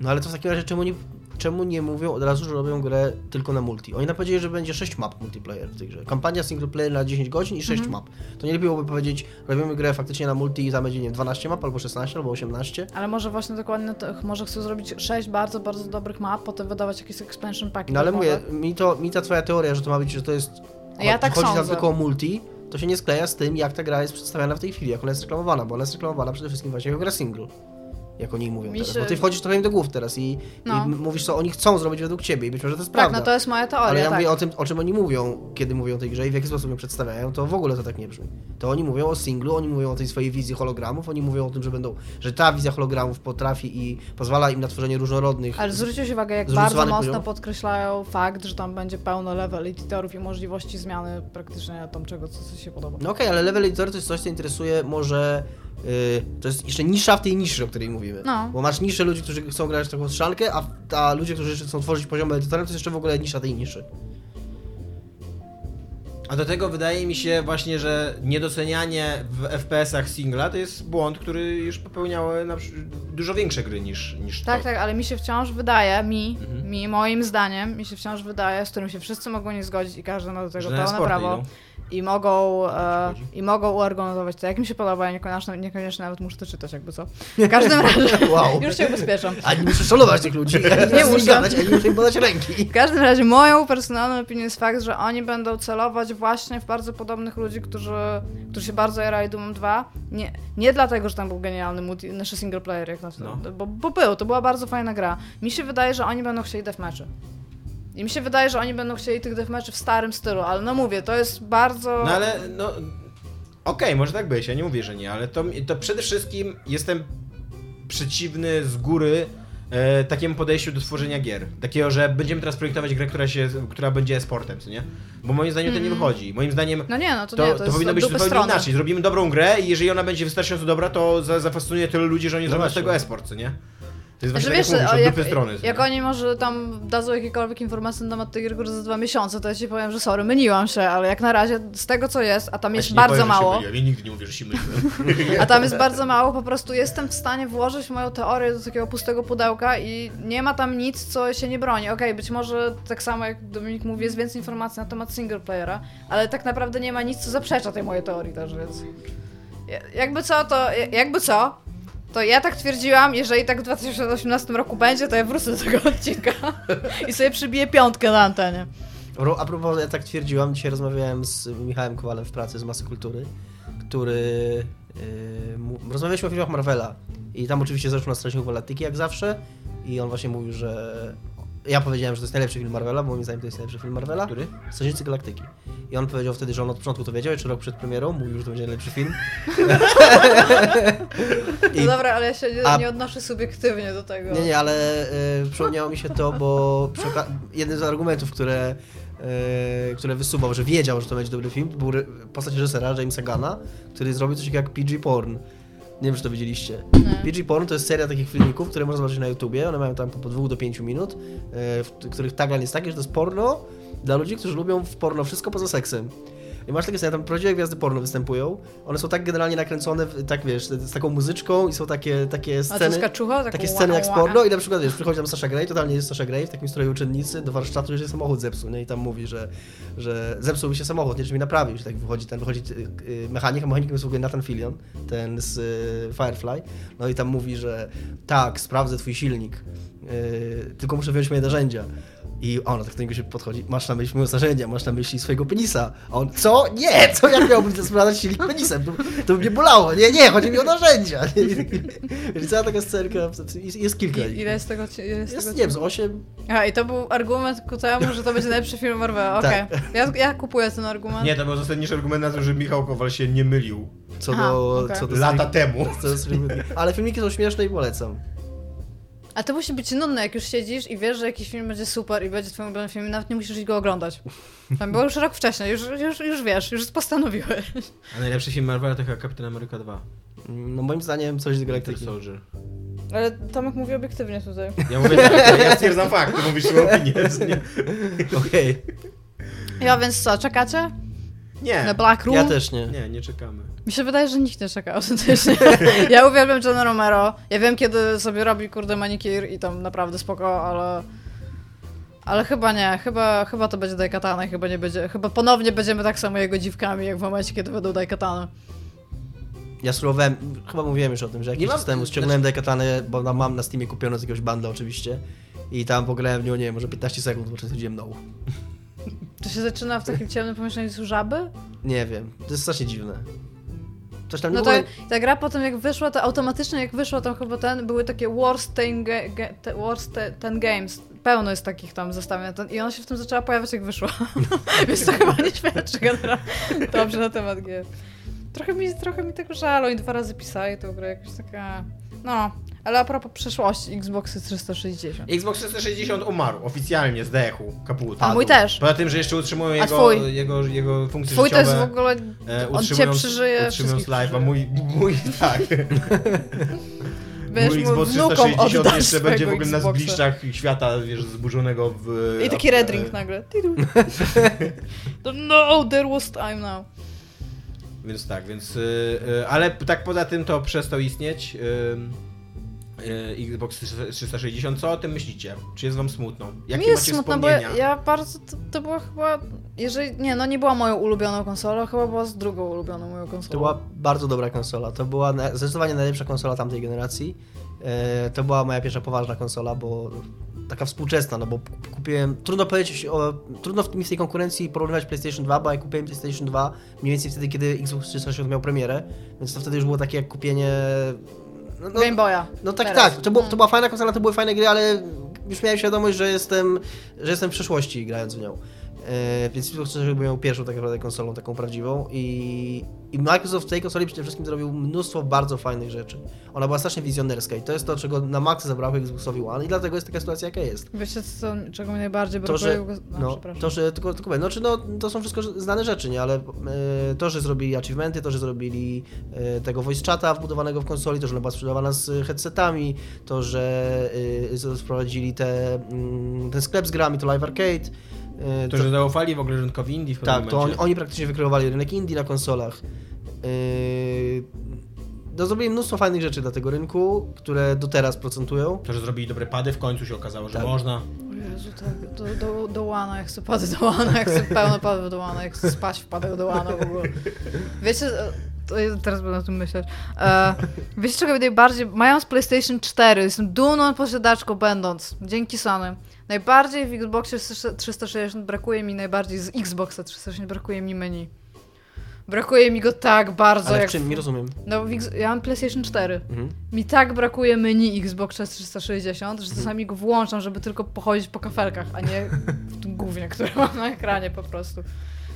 No ale to w takim razie czemu nie, czemu nie mówią od razu, że robią grę tylko na multi? Oni nam powiedzieli, że będzie 6 map multiplayer w tej grze. Kampania single player na 10 godzin i 6 map. To nie lepiej byłoby powiedzieć, robimy grę faktycznie na multi i tam będzie nie wiem, 12 map, albo 16, albo 18. Ale może właśnie dokładnie to, może chcą zrobić sześć bardzo, bardzo dobrych map, potem wydawać jakiś expansion pack. No ale mówię, mi, to, mi ta twoja teoria, że to ma być, że to jest... Ja tak chodzi sądzę. tylko o multi, to się nie skleja z tym, jak ta gra jest przedstawiana w tej chwili, jak ona jest reklamowana, bo ona jest reklamowana przede wszystkim właśnie jako gra single. Jak oni mówią Mi teraz. Bo ty wchodzisz trochę im do głów teraz i, No. i mówisz, co oni chcą zrobić według ciebie i być może to jest Tak, prawda. no to jest moja teoria, Ale ja tak. mówię o tym, o czym oni mówią, kiedy mówią o tej grze i w jaki sposób ją przedstawiają, to w ogóle to tak nie brzmi. To oni mówią o singlu, oni mówią o tej swojej wizji hologramów, oni mówią o tym, że będą, że ta wizja hologramów potrafi i pozwala im na tworzenie różnorodnych. Ale zwróćcie uwagę, jak bardzo mocno poziomów. podkreślają fakt, że tam będzie pełno level editorów i możliwości zmiany praktycznie tam czego, co, co się podoba. No okej, ale level editor to jest coś, co interesuje może. Yy, to jest jeszcze nisza w tej niszy, o której mówimy. No. Bo masz niszę ludzi, którzy chcą grać w taką strzelankę, a, a ludzie, którzy chcą tworzyć poziomy edytorem, to jest jeszcze w ogóle nisza tej niszy. A do tego wydaje mi się właśnie, że niedocenianie w FPS-ach singla to jest błąd, który już popełniały dużo większe gry niż, niż Tak, to. tak, ale mi się wciąż wydaje, mi, Mhm. mi, moim zdaniem, mi się wciąż wydaje, z którym się wszyscy mogą nie zgodzić i każdy ma do tego pełne prawo. idą. I mogą, e. I mogą uargumentować to, jak mi się podoba, ja niekoniecznie, niekoniecznie nawet muszę to czytać, jakby co. W każdym razie, Wow. już się ubezpieczam. Ani nie musisz szanować tych ludzi, ani Nie muszę. gadać, ani musisz im podać ręki. W każdym razie moją personalną opinią jest fakt, że oni będą celować właśnie w bardzo podobnych ludzi, którzy, którzy się bardzo jarali Doom 2. Nie, nie dlatego, że tam był genialny multi, nasz single player, jak na No. bo, bo był, to była bardzo fajna gra. Mi się wydaje, że oni będą chcieli deathmatchy. I mi się wydaje, że oni będą chcieli tych deathmatchy w starym stylu, ale no mówię, to jest bardzo... No ale no. Okej, może tak być, ja nie mówię, że nie, ale to, to przede wszystkim jestem przeciwny z góry e, takiemu podejściu do tworzenia gier. Takiego, że będziemy teraz projektować grę, która, się, która będzie e-sportem, co nie? Bo moim zdaniem to nie wychodzi. Moim zdaniem No nie, no to, to, nie, to, to, jest powinno być zupełnie strony. inaczej. Zrobimy dobrą grę i jeżeli ona będzie wystarczająco dobra, to za, zafascynuje tylu ludzi, że oni No zrobią z tego e-sport, co nie? To jest Znaczy, właśnie wiesz, tak o, jak mówisz, jak, strony. jak nie? oni może tam dadzą jakiekolwiek informacje na temat tej gry za dwa miesiące, to ja ci powiem, że sorry, myliłam się, ale jak na razie z tego co jest, a tam Ja jest bardzo powiem, mało. Ja nigdy nie mówię, że się myliłem. a tam jest bardzo mało, po prostu jestem w stanie włożyć moją teorię do takiego pustego pudełka i nie ma tam nic, co się nie broni. Okej, być może tak samo jak Dominik mówi, jest więcej informacji na temat single playera, ale tak naprawdę nie ma nic, co zaprzecza tej mojej teorii też, więc... Ja- Jakby co, to... Jakby co, to ja tak twierdziłam, jeżeli tak w 2018 roku będzie, to ja wrócę do tego odcinka. I sobie przybiję piątkę na antenie. A propos, ja tak twierdziłam, dzisiaj rozmawiałem z Michałem Kowalem w pracy z Masy Kultury, który... Yy, rozmawialiśmy o filmach Marvela. I tam oczywiście zeszło na Strażników Galaktyki, jak zawsze. I on właśnie mówił, że... Ja powiedziałem, że to jest najlepszy film Marvela, bo moim zdaniem to jest najlepszy film Marvela. Który? Strażnicy Galaktyki. I on powiedział wtedy, że on od początku to wiedział, jeszcze rok przed premierą, mówił, że to będzie najlepszy film. No dobra, ale ja się nie, A- nie odnoszę subiektywnie do tego. Nie, nie, ale y, przypomniało mi się to, bo przy oka- jeden z argumentów, które, y, które wysuwał, że wiedział, że to będzie dobry film, to był postać reżysera Jamesa Gana, który zrobił coś takiego jak PG Porn. Nie wiem, czy to widzieliście. Nie. PG Porn to jest seria takich filmików, które można zobaczyć na YouTubie. One mają tam po 2 do 5 minut, y, w których tagline jest taki, że to jest porno dla ludzi, którzy lubią w porno wszystko poza seksem. I masz takie sceny, tam prawdziwe gwiazdy porno występują. One są tak generalnie nakręcone, tak wiesz, z taką muzyczką i są takie, takie sceny. kaczucha? Tak Takie sceny jak z porno i na przykład wiesz, przychodzi tam Sasha Grey, totalnie jest Sasha Grey w takim stroju uczennicy do warsztatu, że samochód zepsuł, nie? I tam mówi, że, że zepsuł mi się samochód, nie, że mi naprawił, że tak wychodzi ten, wychodzi y, y, mechanik, a mechanikiem jest w ogóle Nathan Fillion, ten z y, Firefly, no i tam mówi, że tak, sprawdzę twój silnik, tylko muszę wziąć moje narzędzia. I ona tak do niego się podchodzi, masz na myśli moje narzędzia, masz na myśli swojego penisa. A on, co? Nie, co? Jak miałbym sprawdzać silnik penisem? To, to by mnie bolało. Nie, nie, chodzi mi o narzędzia. Więc cała taka scenka, jest, jest kilka. I- Ile jest tego? Ile jest Jest, tego nie wiem, z 8. A, i to był argument ku temu, że to będzie najlepszy film Marvela. Okej. Tak. Ja, ja kupuję ten argument. Nie, to był zasadniczy argument na to, że Michał Kowal się nie mylił Co Aha, do, okej. co do lata temu. co do Ale filmiki są śmieszne i polecam. A to musi być nudne, jak już siedzisz i wiesz, że jakiś film będzie super i będzie twoim ulubionym filmem, nawet nie musisz go oglądać. Tam było już rok wcześniej, już, już, już wiesz, już postanowiłeś. A najlepszy film Marvela to chyba Kapitan Ameryka 2. No moim zdaniem coś z galaktyki. Soldier. Ale Tomek mówi obiektywnie tutaj. Ja mówię ja stwierdzam fakt, ty mówisz opinię. Okej. Ja więc co, czekacie? Nie. Na Black Room? Ja też nie. Nie, nie czekamy. Mi się wydaje, że nikt nie czeka autentycznie. ja uwielbiam Johna Romero. Ja wiem, kiedy sobie robi, kurde, manikir i tam naprawdę spoko, ale... Ale chyba nie, chyba, chyba to będzie Daikatana chyba nie będzie, chyba ponownie będziemy tak samo jego dziwkami, jak w momencie, kiedy będą Daikatany. Ja spróbowałem, chyba mówiłem już o tym, że jakiś czas temu ściągnąłem Daikatanę, bo na- mam na Steamie kupione z jakiegoś banda oczywiście. I tam pograłem w nią, nie wiem, może 15 sekund, po czym stwierdziłem no. To się zaczyna w takim ciemnym pomieszczeniu z żaby? Nie wiem, to jest strasznie dziwne. Coś tam No to ogóle... ta gra potem jak wyszła, to automatycznie jak wyszła tam chyba ten, były takie worst ten, ga, ga, te, worst te, ten games. Pełno jest takich tam zestawień i ona się w tym zaczęła pojawiać jak wyszła. Więc to chyba nie świadczy generalnie dobrze na temat gier. Trochę mi, trochę mi tego żal, oni dwa razy pisali tą grę, jakoś taka... No, ale a propos przeszłości, Xboxy 360. Xbox 360 umarł oficjalnie, zdechł, kaput. A mój też. Poza tym, że jeszcze utrzymują jego, twój? jego, jego funkcje Twój to życiowe. jest w ogóle... e, on cię przeżyje, Utrzymując live, a mój, mój tak. Wiesz, mój Xbox wnukom 360 oddasz jeszcze będzie w ogóle na Xboxa. zgliszczach świata, wiesz, zburzonego w... I taki e, red ring nagle. To no, there was time now. Więc tak, więc. y, y, ale tak poza tym to przestał istnieć. Y, Xbox 360. Co o tym myślicie? Czy jest wam smutno? Jakie Mi jest macie smutno, bo ja, ja bardzo, to, to była chyba, jeżeli, nie, no nie była moją ulubioną konsolą, chyba była z drugą ulubioną moją konsolą. To była bardzo dobra konsola. To była na- zdecydowanie najlepsza konsola tamtej generacji. E, to była moja pierwsza poważna konsola, bo taka współczesna, no bo kupiłem. Trudno powiedzieć, o, trudno mi w tej konkurencji porównywać PlayStation 2, bo ja kupiłem PlayStation 2 mniej więcej wtedy, kiedy Xbox 360 miał premierę, więc to wtedy już było takie jak kupienie. No, no, Game Boya. no tak, Teraz. tak. To, było, to była fajna konsola, to były fajne gry, ale już miałem świadomość, że jestem, że jestem w przeszłości grając w nią. E, więc Xbox 360 był pierwszą tak naprawdę konsolą taką prawdziwą i, i Microsoft w tej konsoli przede wszystkim zrobił mnóstwo bardzo fajnych rzeczy. Ona była strasznie wizjonerska i to jest to, czego na maksa zabrakło Xboxowi One i dlatego jest taka sytuacja, jaka jest. Wiecie, co, czego mi najbardziej To, brakuje? że, No, no, to, że tylko, tylko powiem, znaczy, no, to są wszystko znane rzeczy, nie? Ale e, to, że zrobili achievementy, to, że zrobili e, tego voice chata wbudowanego w konsoli, to, że ona była sprzedawana z headsetami, to, że e, wprowadzili te, mm, ten sklep z grami, to Live Arcade. E, To, że zaufali w ogóle rynkowi indie w pewnym tak, to oni, momencie. oni praktycznie wykreowali rynek indie na konsolach. Yy, no, zrobili mnóstwo fajnych rzeczy dla tego rynku, które do teraz procentują. To, że zrobili dobre pady, w końcu się okazało, że Tak. można. O Jezu, tak, do, do, do łana, jak chcę pady do łana, jak chcę pełno padów do łana, jak chcę spać w padach do łana w ogóle. Wiecie, teraz będę o tym myśleć. E, wiecie czego najbardziej, mając PlayStation 4, jestem dumną posiadaczką będąc, dzięki Sony, najbardziej w Xboxie 360 brakuje mi, najbardziej z Xboxa 360 brakuje mi menu. Brakuje mi go tak bardzo, Ale jak... czym? Nie rozumiem. No, ja mam PlayStation 4. Mhm. Mi tak brakuje menu Xboxa 360, że czasami go włączam, żeby tylko pochodzić po kafelkach, a nie w tym głównie, które mam na ekranie po prostu.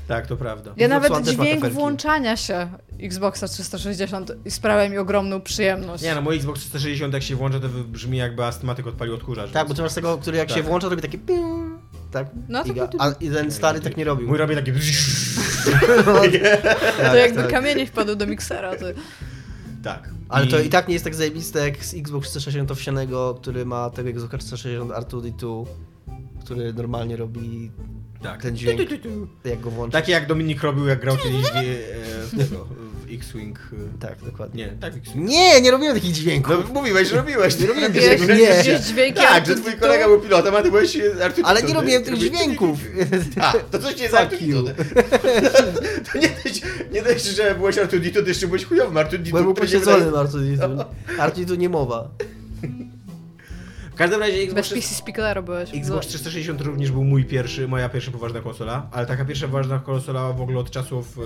Tak, to prawda. Ja nawet dźwięk włączania się Xboxa 360 sprawia mi ogromną przyjemność. Nie no, mój Xbox 360 jak się włącza, to brzmi jakby astmatyk odpalił odkurzacz. Tak, bo ty masz tego, który jak Tak. się włącza, robi takie piu, tak? No, I, to- a, I ten stary tak nie robił. Mój robi takie... to jakby tak. kamienie wpadły do miksera. To... tak. Ale to i tak nie jest tak zajebiste jak z Xbox 360 owsianego, który ma tego Xbox 360 R2D2, który normalnie robi Tak. Ten dźwięk, Tu, tu, tu, tu. jak go włączyć. Takie jak Dominik robił, jak grał kiedyś w, e, w, w X-Wing. Tak, dokładnie. Nie, tak w X-Wing. Nie, nie robiłem takich dźwięków. No mówiłeś, że robiłeś. Nie robiłem Robiłeś Nie. jakieś dźwięki Tak, że twój kolega był pilotem, a ty byłeś Artur Ale nie robiłem tych dźwięków. A, to coś nie. Dito. To nie dość, nie dość, że byłeś Artur Dito, to jeszcze byłeś chujowym Artur Dito. Byłem który się upośledzony wydaje- Artuditu. Artuditu nie mowa. W każdym razie Bez Xbox, PC Speakera byłeś. Xbox 360 również był mój pierwszy, moja pierwsza poważna konsola, ale taka pierwsza poważna konsola w ogóle od czasów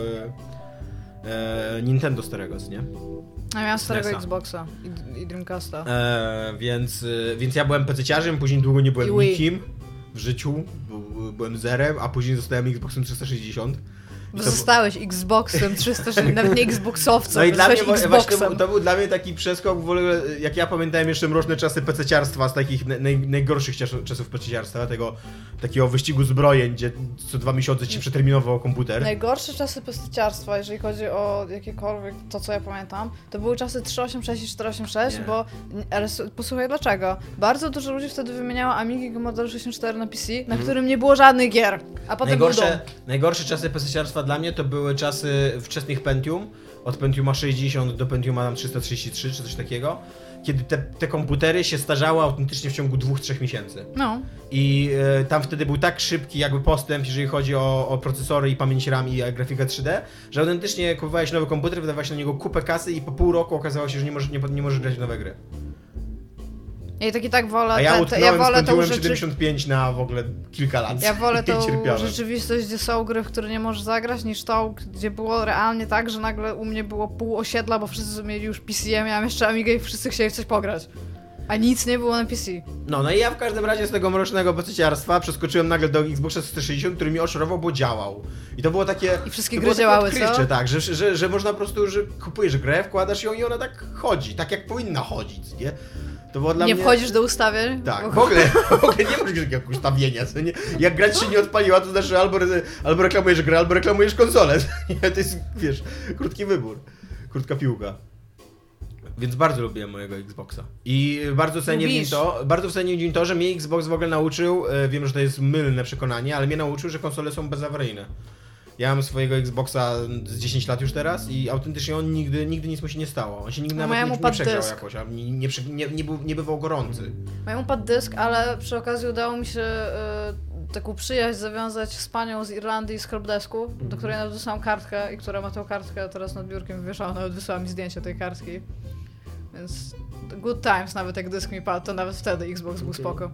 e, e, Nintendo starego, nie? A miałem starego SNES-a. Xboxa i, i Dreamcasta. E, więc, e, więc ja byłem PC-ciarzem, później długo nie byłem nikim w życiu, byłem zerem, a później zostałem Xboxem 360. To- Zostałeś Xboxem 360, nawet nie Xboxowcem, No i dla mnie wa- właśnie Xboxem. to, był dla mnie taki przeskok w ogóle, jak ja pamiętałem jeszcze mroczne czasy pececiarstwa z takich naj, naj, najgorszych czas- czasów pececiarstwa, tego takiego wyścigu zbrojeń, gdzie co dwa miesiące ci przeterminował komputer. Najgorsze czasy postaciarstwa, jeżeli chodzi o jakiekolwiek to, co ja pamiętam, to były czasy 386 i 486, Nie. bo... Ale posłuchaj dlaczego. Bardzo dużo ludzi wtedy wymieniało Amigi Commodore 64 na PC, na którym nie było żadnych gier, a potem był Mhm. Najgorsze, dom. najgorsze czasy pececiarstwa dla mnie to były czasy wczesnych Pentium, od Pentiuma 60 do Pentiuma tam 333 czy coś takiego, kiedy te, te komputery się starzały autentycznie w ciągu dwóch, trzech miesięcy. No. I e, tam wtedy był tak szybki jakby postęp, jeżeli chodzi o, o procesory i pamięć RAM i e, grafikę 3D, że autentycznie kupowałeś nowy komputer, wydawałeś na niego kupę kasy i po pół roku okazało się, że nie możesz, nie, nie możesz grać w nowe gry. Ja tak i tak wolę, A ja te, te, utknąłem ja wolę tą rzeczy... 75 na w ogóle kilka lat. Ja wolę I tą rzeczywistość, gdzie są gry, w które nie możesz zagrać, niż tą, gdzie było realnie tak, że nagle u mnie było pół osiedla, bo wszyscy mieli już PC, ja miałem jeszcze Amigę i wszyscy chcieli w coś pograć. A nic nie było na PC. No, no i ja w każdym razie z tego mrocznego bececiarstwa przeskoczyłem nagle do Xboxa 360, który mi oszorował, bo działał. I to było takie... I wszystkie gry działały, co? tak, że, że, że można po prostu, że kupujesz grę, wkładasz ją i ona tak chodzi, tak jak powinna chodzić, nie? To było dla nie mnie... wchodzisz do ustawień? Tak, w ogóle, w ogóle nie masz jakiegoś ustawienia, co nie? Jak grać się nie odpaliła, to znaczy albo, albo reklamujesz grę, albo reklamujesz konsolę. To jest, wiesz, krótki wybór. Krótka piłka. Więc bardzo lubiłem mojego Xboxa. I bardzo cenię w to, bardzo cenię w nim to, że mnie Xbox w ogóle nauczył, e, wiem, że to jest mylne przekonanie, ale mnie nauczył, że konsole są bezawaryjne. Ja mam swojego Xboxa z 10 lat już teraz i autentycznie on nigdy, nigdy nic mu się nie stało. On się nigdy No nawet nie, nie przegrzał dysk. jakoś, nie, nie, nie, nie, był, nie bywał gorący. Mają upadł dysk, ale przy okazji udało mi się y, taką przyjaźń zawiązać z panią z Irlandii z helpdesku, do której nawet wysłałam kartkę i która ma tą kartkę teraz nad biurkiem wywieszała, nawet wysłała mi zdjęcie tej kartki. Więc good times nawet jak dysk mi padł, to nawet wtedy Xbox był spoko.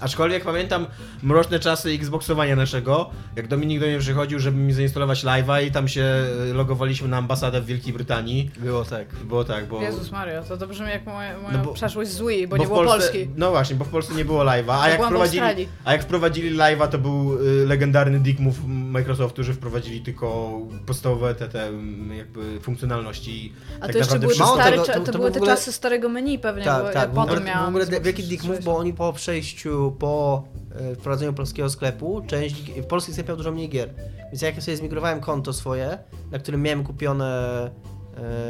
Aczkolwiek pamiętam mroczne czasy Xboxowania naszego, jak Dominik do mnie przychodził, żeby mi zainstalować live'a i tam się e, logowaliśmy na ambasadę w Wielkiej Brytanii. Było tak. Było tak, bo... Jezus Maria, to, to brzmi jak moja, moja No bo- przeszłość z Wii, bo, bo nie było Polsce, Polski. No właśnie, bo w Polsce nie było live'a, a jak Australii. a jak wprowadzili live'a, to był y, legendarny dick move Microsoftu, że wprowadzili tylko podstawowe te, te jakby funkcjonalności. A tak to jeszcze naprawdę były, tego, cza- to- to, to były był te ogóle- czasy starego menu pewnie, bo Tak, ja tak. potem w miałam. ogóle wielki dick move, 360. bo oni po przejściu, po e, wprowadzeniu polskiego sklepu, część, w polskich sklepach dużo mniej gier. Więc jak ja sobie zmigrowałem konto swoje, na którym miałem kupione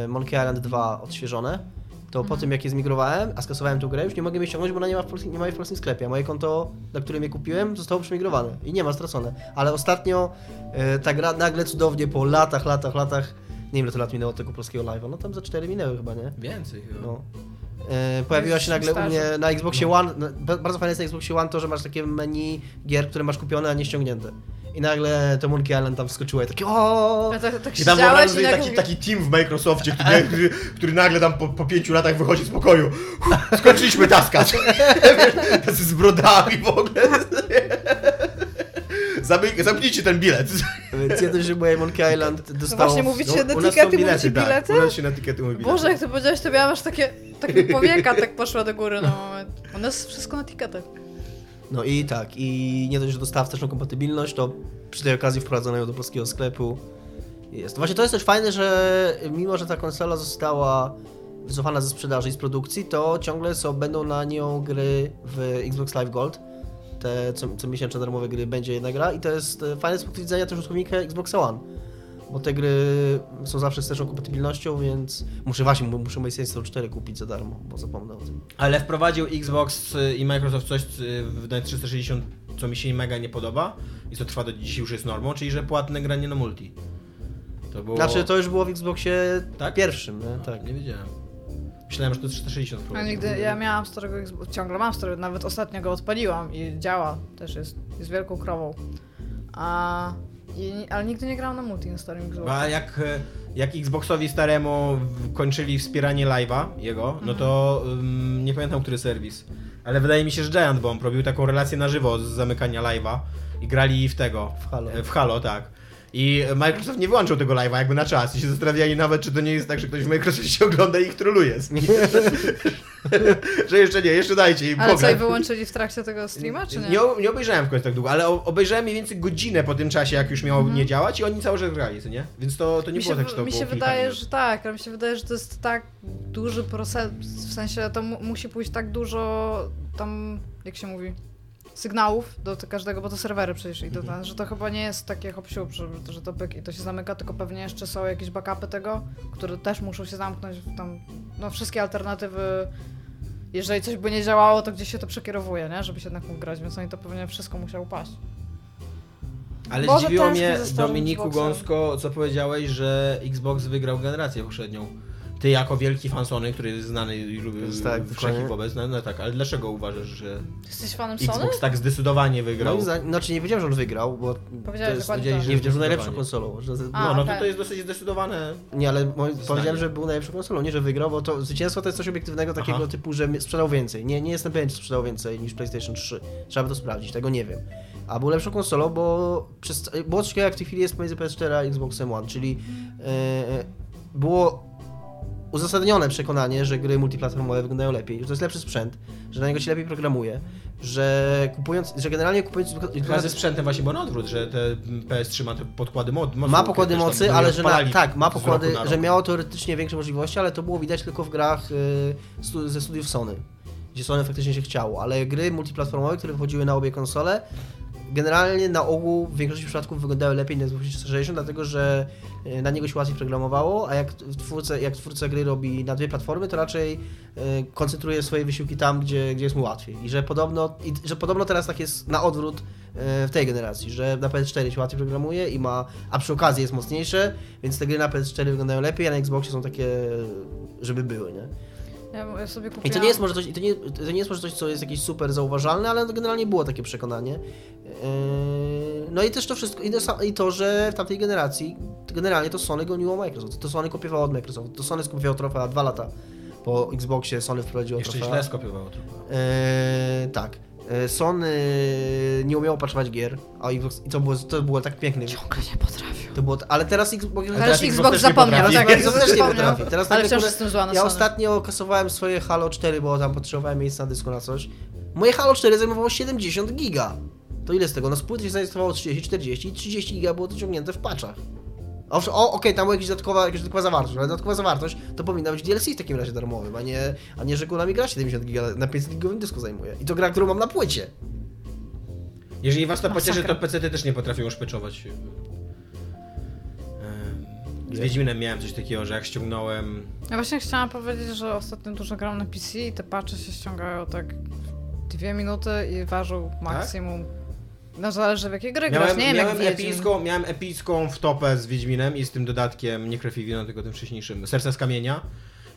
e, Monkey Island 2 odświeżone, to po Mhm. tym jak je zmigrowałem, a skasowałem tę grę, już nie mogę jej ściągnąć, bo ona nie ma w polskim, nie ma jej w polskim sklepie. A moje konto, na którym je kupiłem, zostało przemigrowane i nie ma stracone. Ale ostatnio e, ta gra nagle cudownie po latach, latach, latach, nie wiem ile to lat minęło od tego polskiego live'a, no tam za 4 minęły chyba, nie? Więcej chyba. No. E, pojawiła się nagle u mnie na Xboxie No. One, ba- bardzo fajne jest na Xboxie One to, że masz takie menu gier, które masz kupione, a nie ściągnięte. I nagle to Monkey Island tam wskoczyło i takie o. Tak, tak I tam wyobrażam i sobie nagle taki, taki team w Microsoftie, który, który, który nagle tam po, po pięciu latach wychodzi z pokoju. Skończyliśmy taska. Tacy z brodami w ogóle. Zamyk, zamknijcie ten bilet. Więc jedno, że moje Monkey Island dostało... właśnie mówicie No, na tikety, mówicie tak. bilety? Nas się na tikety mówi bilety. Boże, jak to powiedziałeś, to miałam aż takie, takie powieka tak poszła do góry na moment. U nas wszystko na tiketach. No i tak, i nie dość, że dostała wsteczną kompatybilność, to przy tej okazji wprowadzono ją do polskiego sklepu. Jest. Właśnie to jest też fajne, że mimo, że ta konsola została wycofana ze sprzedaży i z produkcji, to ciągle są, będą na nią gry w Xbox Live Gold. Te co, co miesięczne darmowe gry będzie jedna gra i to jest e, fajne z punktu widzenia też użytkownika Xbox One. Bo te gry są zawsze z wsteczną kompatybilnością, więc muszę właśnie, muszę Row 4 kupić za darmo, bo zapomnę o tym. Ale wprowadził Xbox y, i Microsoft coś y, w na 360, co mi się mega nie podoba. I co trwa do dziś już jest normą, czyli że płatne granie na multi. To było... Znaczy to już było w Xboxie Tak? pierwszym, nie? tak. Nie wiedziałem. Myślałem, że to 360 Ja wprowadził. nigdy, ja miałam starego Xbox, ciągle mam starego, nawet ostatnio go odpaliłam i działa, też jest, jest wielką krową. A, i, ale nigdy nie grałam na multi na starym Xboxie. A jak, jak Xboxowi staremu kończyli wspieranie live'a jego, no to ym, nie pamiętam który serwis, ale wydaje mi się, że Giant Bomb robił taką relację na żywo z zamykania live'a i grali w tego. W Halo. W Halo, tak. I Microsoft nie wyłączył tego live'a jakby na czas i się zastanawiali nawet, czy to nie jest tak, że ktoś w Microsoftie ogląda i ich troluje. że jeszcze nie, jeszcze dajcie im Ale co, i wyłączyli w trakcie tego streama, czy nie? Nie, nie obejrzałem w końcu tak długo, ale obejrzałem mniej więcej godzinę po tym czasie, jak już miało nie działać i oni cały czas grali, co nie? Więc to, to nie mi było się, tak, że to mi było się wydaje, minut. że tak, ale mi się wydaje, że to jest tak duży proces, w sensie to mu, musi pójść tak dużo tam, jak się mówi, sygnałów do każdego, bo to serwery przecież idą, Mhm. że to chyba nie jest takie hop że, że to pyk i to się zamyka, tylko pewnie jeszcze są jakieś backupy tego, które też muszą się zamknąć, tam, no wszystkie alternatywy jeżeli coś by nie działało, to gdzieś się to przekierowuje, nie? Żeby się jednak mógł grać, więc oni to pewnie wszystko musiało paść. Ale Boże, zdziwiło mnie, Dominiku Xboxem. Gąsko, co powiedziałeś, że Xbox wygrał generację poprzednią. Ty jako wielki fan Sony, który jest znany i lubi Tak, wszelkich wobec, no, no tak, ale dlaczego uważasz, że Jesteś fanem Sony? Xbox tak zdecydowanie wygrał? Zdaniem, znaczy nie wiedziałem, że on wygrał, bo Powiedziałeś to jest, tak. nie wiedziałem, że najlepszą zdecydowanie. konsolą. Że, A, No, no to okej. to jest dosyć zdecydowane. Nie, ale moi, powiedziałem, że był najlepszą konsolą, nie, że wygrał, bo to zwycięstwo to jest coś obiektywnego takiego Aha. typu, że sprzedał więcej. Nie, nie jestem pewien, czy sprzedał więcej niż PlayStation 3. Trzeba by to sprawdzić, tego nie wiem. A był lepszą konsolą, bo przez, było coś takiego jak w tej chwili jest pomiędzy PS4 a Xboxem One, czyli e, było uzasadnione przekonanie, że gry multiplatformowe wyglądają lepiej, że to jest lepszy sprzęt, że na niego się lepiej programuje, że kupując, że generalnie kupując Chyba ze sprzętem właśnie, bo na odwrót, że te PS3 ma te podkłady mo- mocy. ma pokłady mocy, ale że na, tak, ma pokłady, że miało teoretycznie większe możliwości, ale to było widać tylko w grach y, stu, ze studiów Sony, gdzie Sony faktycznie się chciało, ale gry multiplatformowe, które wychodziły na obie konsole, generalnie na ogół w większości przypadków wyglądały lepiej na Xbox 360, dlatego że y, na niego się łatwiej programowało, a jak twórca, jak twórca gry robi na dwie platformy, to raczej y, koncentruje swoje wysiłki tam, gdzie, gdzie jest mu łatwiej. I że podobno, i, że podobno teraz tak jest na odwrót y, w tej generacji, że na PS4 się łatwiej programuje i ma, a przy okazji jest mocniejsze, więc te gry na PS4 wyglądają lepiej, a na Xboxie są takie, żeby były, nie? Ja, ja sobie kupiłam... I to nie jest może coś, i to nie, to nie jest może coś, co jest jakieś super zauważalne, ale to generalnie było takie przekonanie. Yy, No i też to wszystko, i to, sa- i to, że w tamtej generacji generalnie to Sony goniło Microsoft. To Sony kopiowało od Microsoft. To Sony skopiowało trofea dwa lata po Xboxie, Sony wprowadziło Jeszcze trofea. źle skopiowało trochę. Eee, tak. Eee, Sony nie umiało patchować gier, a Xbox, i to było, to było tak piękne. Ciągle nie potrafił. To było, ale teraz Xbox... Ale teraz Xbox Xbox zapomniał, tak, Xbox Xbox też nie zapomniał. potrafi. Teraz Ale tak wciąż jestem zła na Ja Sony. ostatnio kasowałem swoje Halo 4, bo tam potrzebowałem miejsca na dysku na coś. Moje Halo 4 zajmowało 70 giga. To ile z tego? No z płyty się zainstalowało 30, 40 i 30 giga było to ciągnięte w patchach. Owszem, o, okej, tam była jakaś dodatkowa, jakaś dodatkowa zawartość, ale dodatkowa zawartość to powinna być DLC w takim razie darmowym, a nie, a nie że mi gra 70 giga na 500 gigowym dysku zajmuje. I to gra, którą mam na płycie. Jeżeli was to pocieszy, to PC też nie potrafią szpeczować. Z Wiedźminem miałem coś takiego, że jak ściągnąłem... Ja właśnie chciałam powiedzieć, że ostatnio dużo gram na PC i te patche się ściągają tak dwie minuty i ważą maksimum. No zależy w jakiej gry grasz, Miałem, nie wiem miałem, jak Wiedźmin. epicką, miałem epicką wtopę z Wiedźminem i z tym dodatkiem, nie krew i wino, tylko tym wcześniejszym, Serce z Kamienia,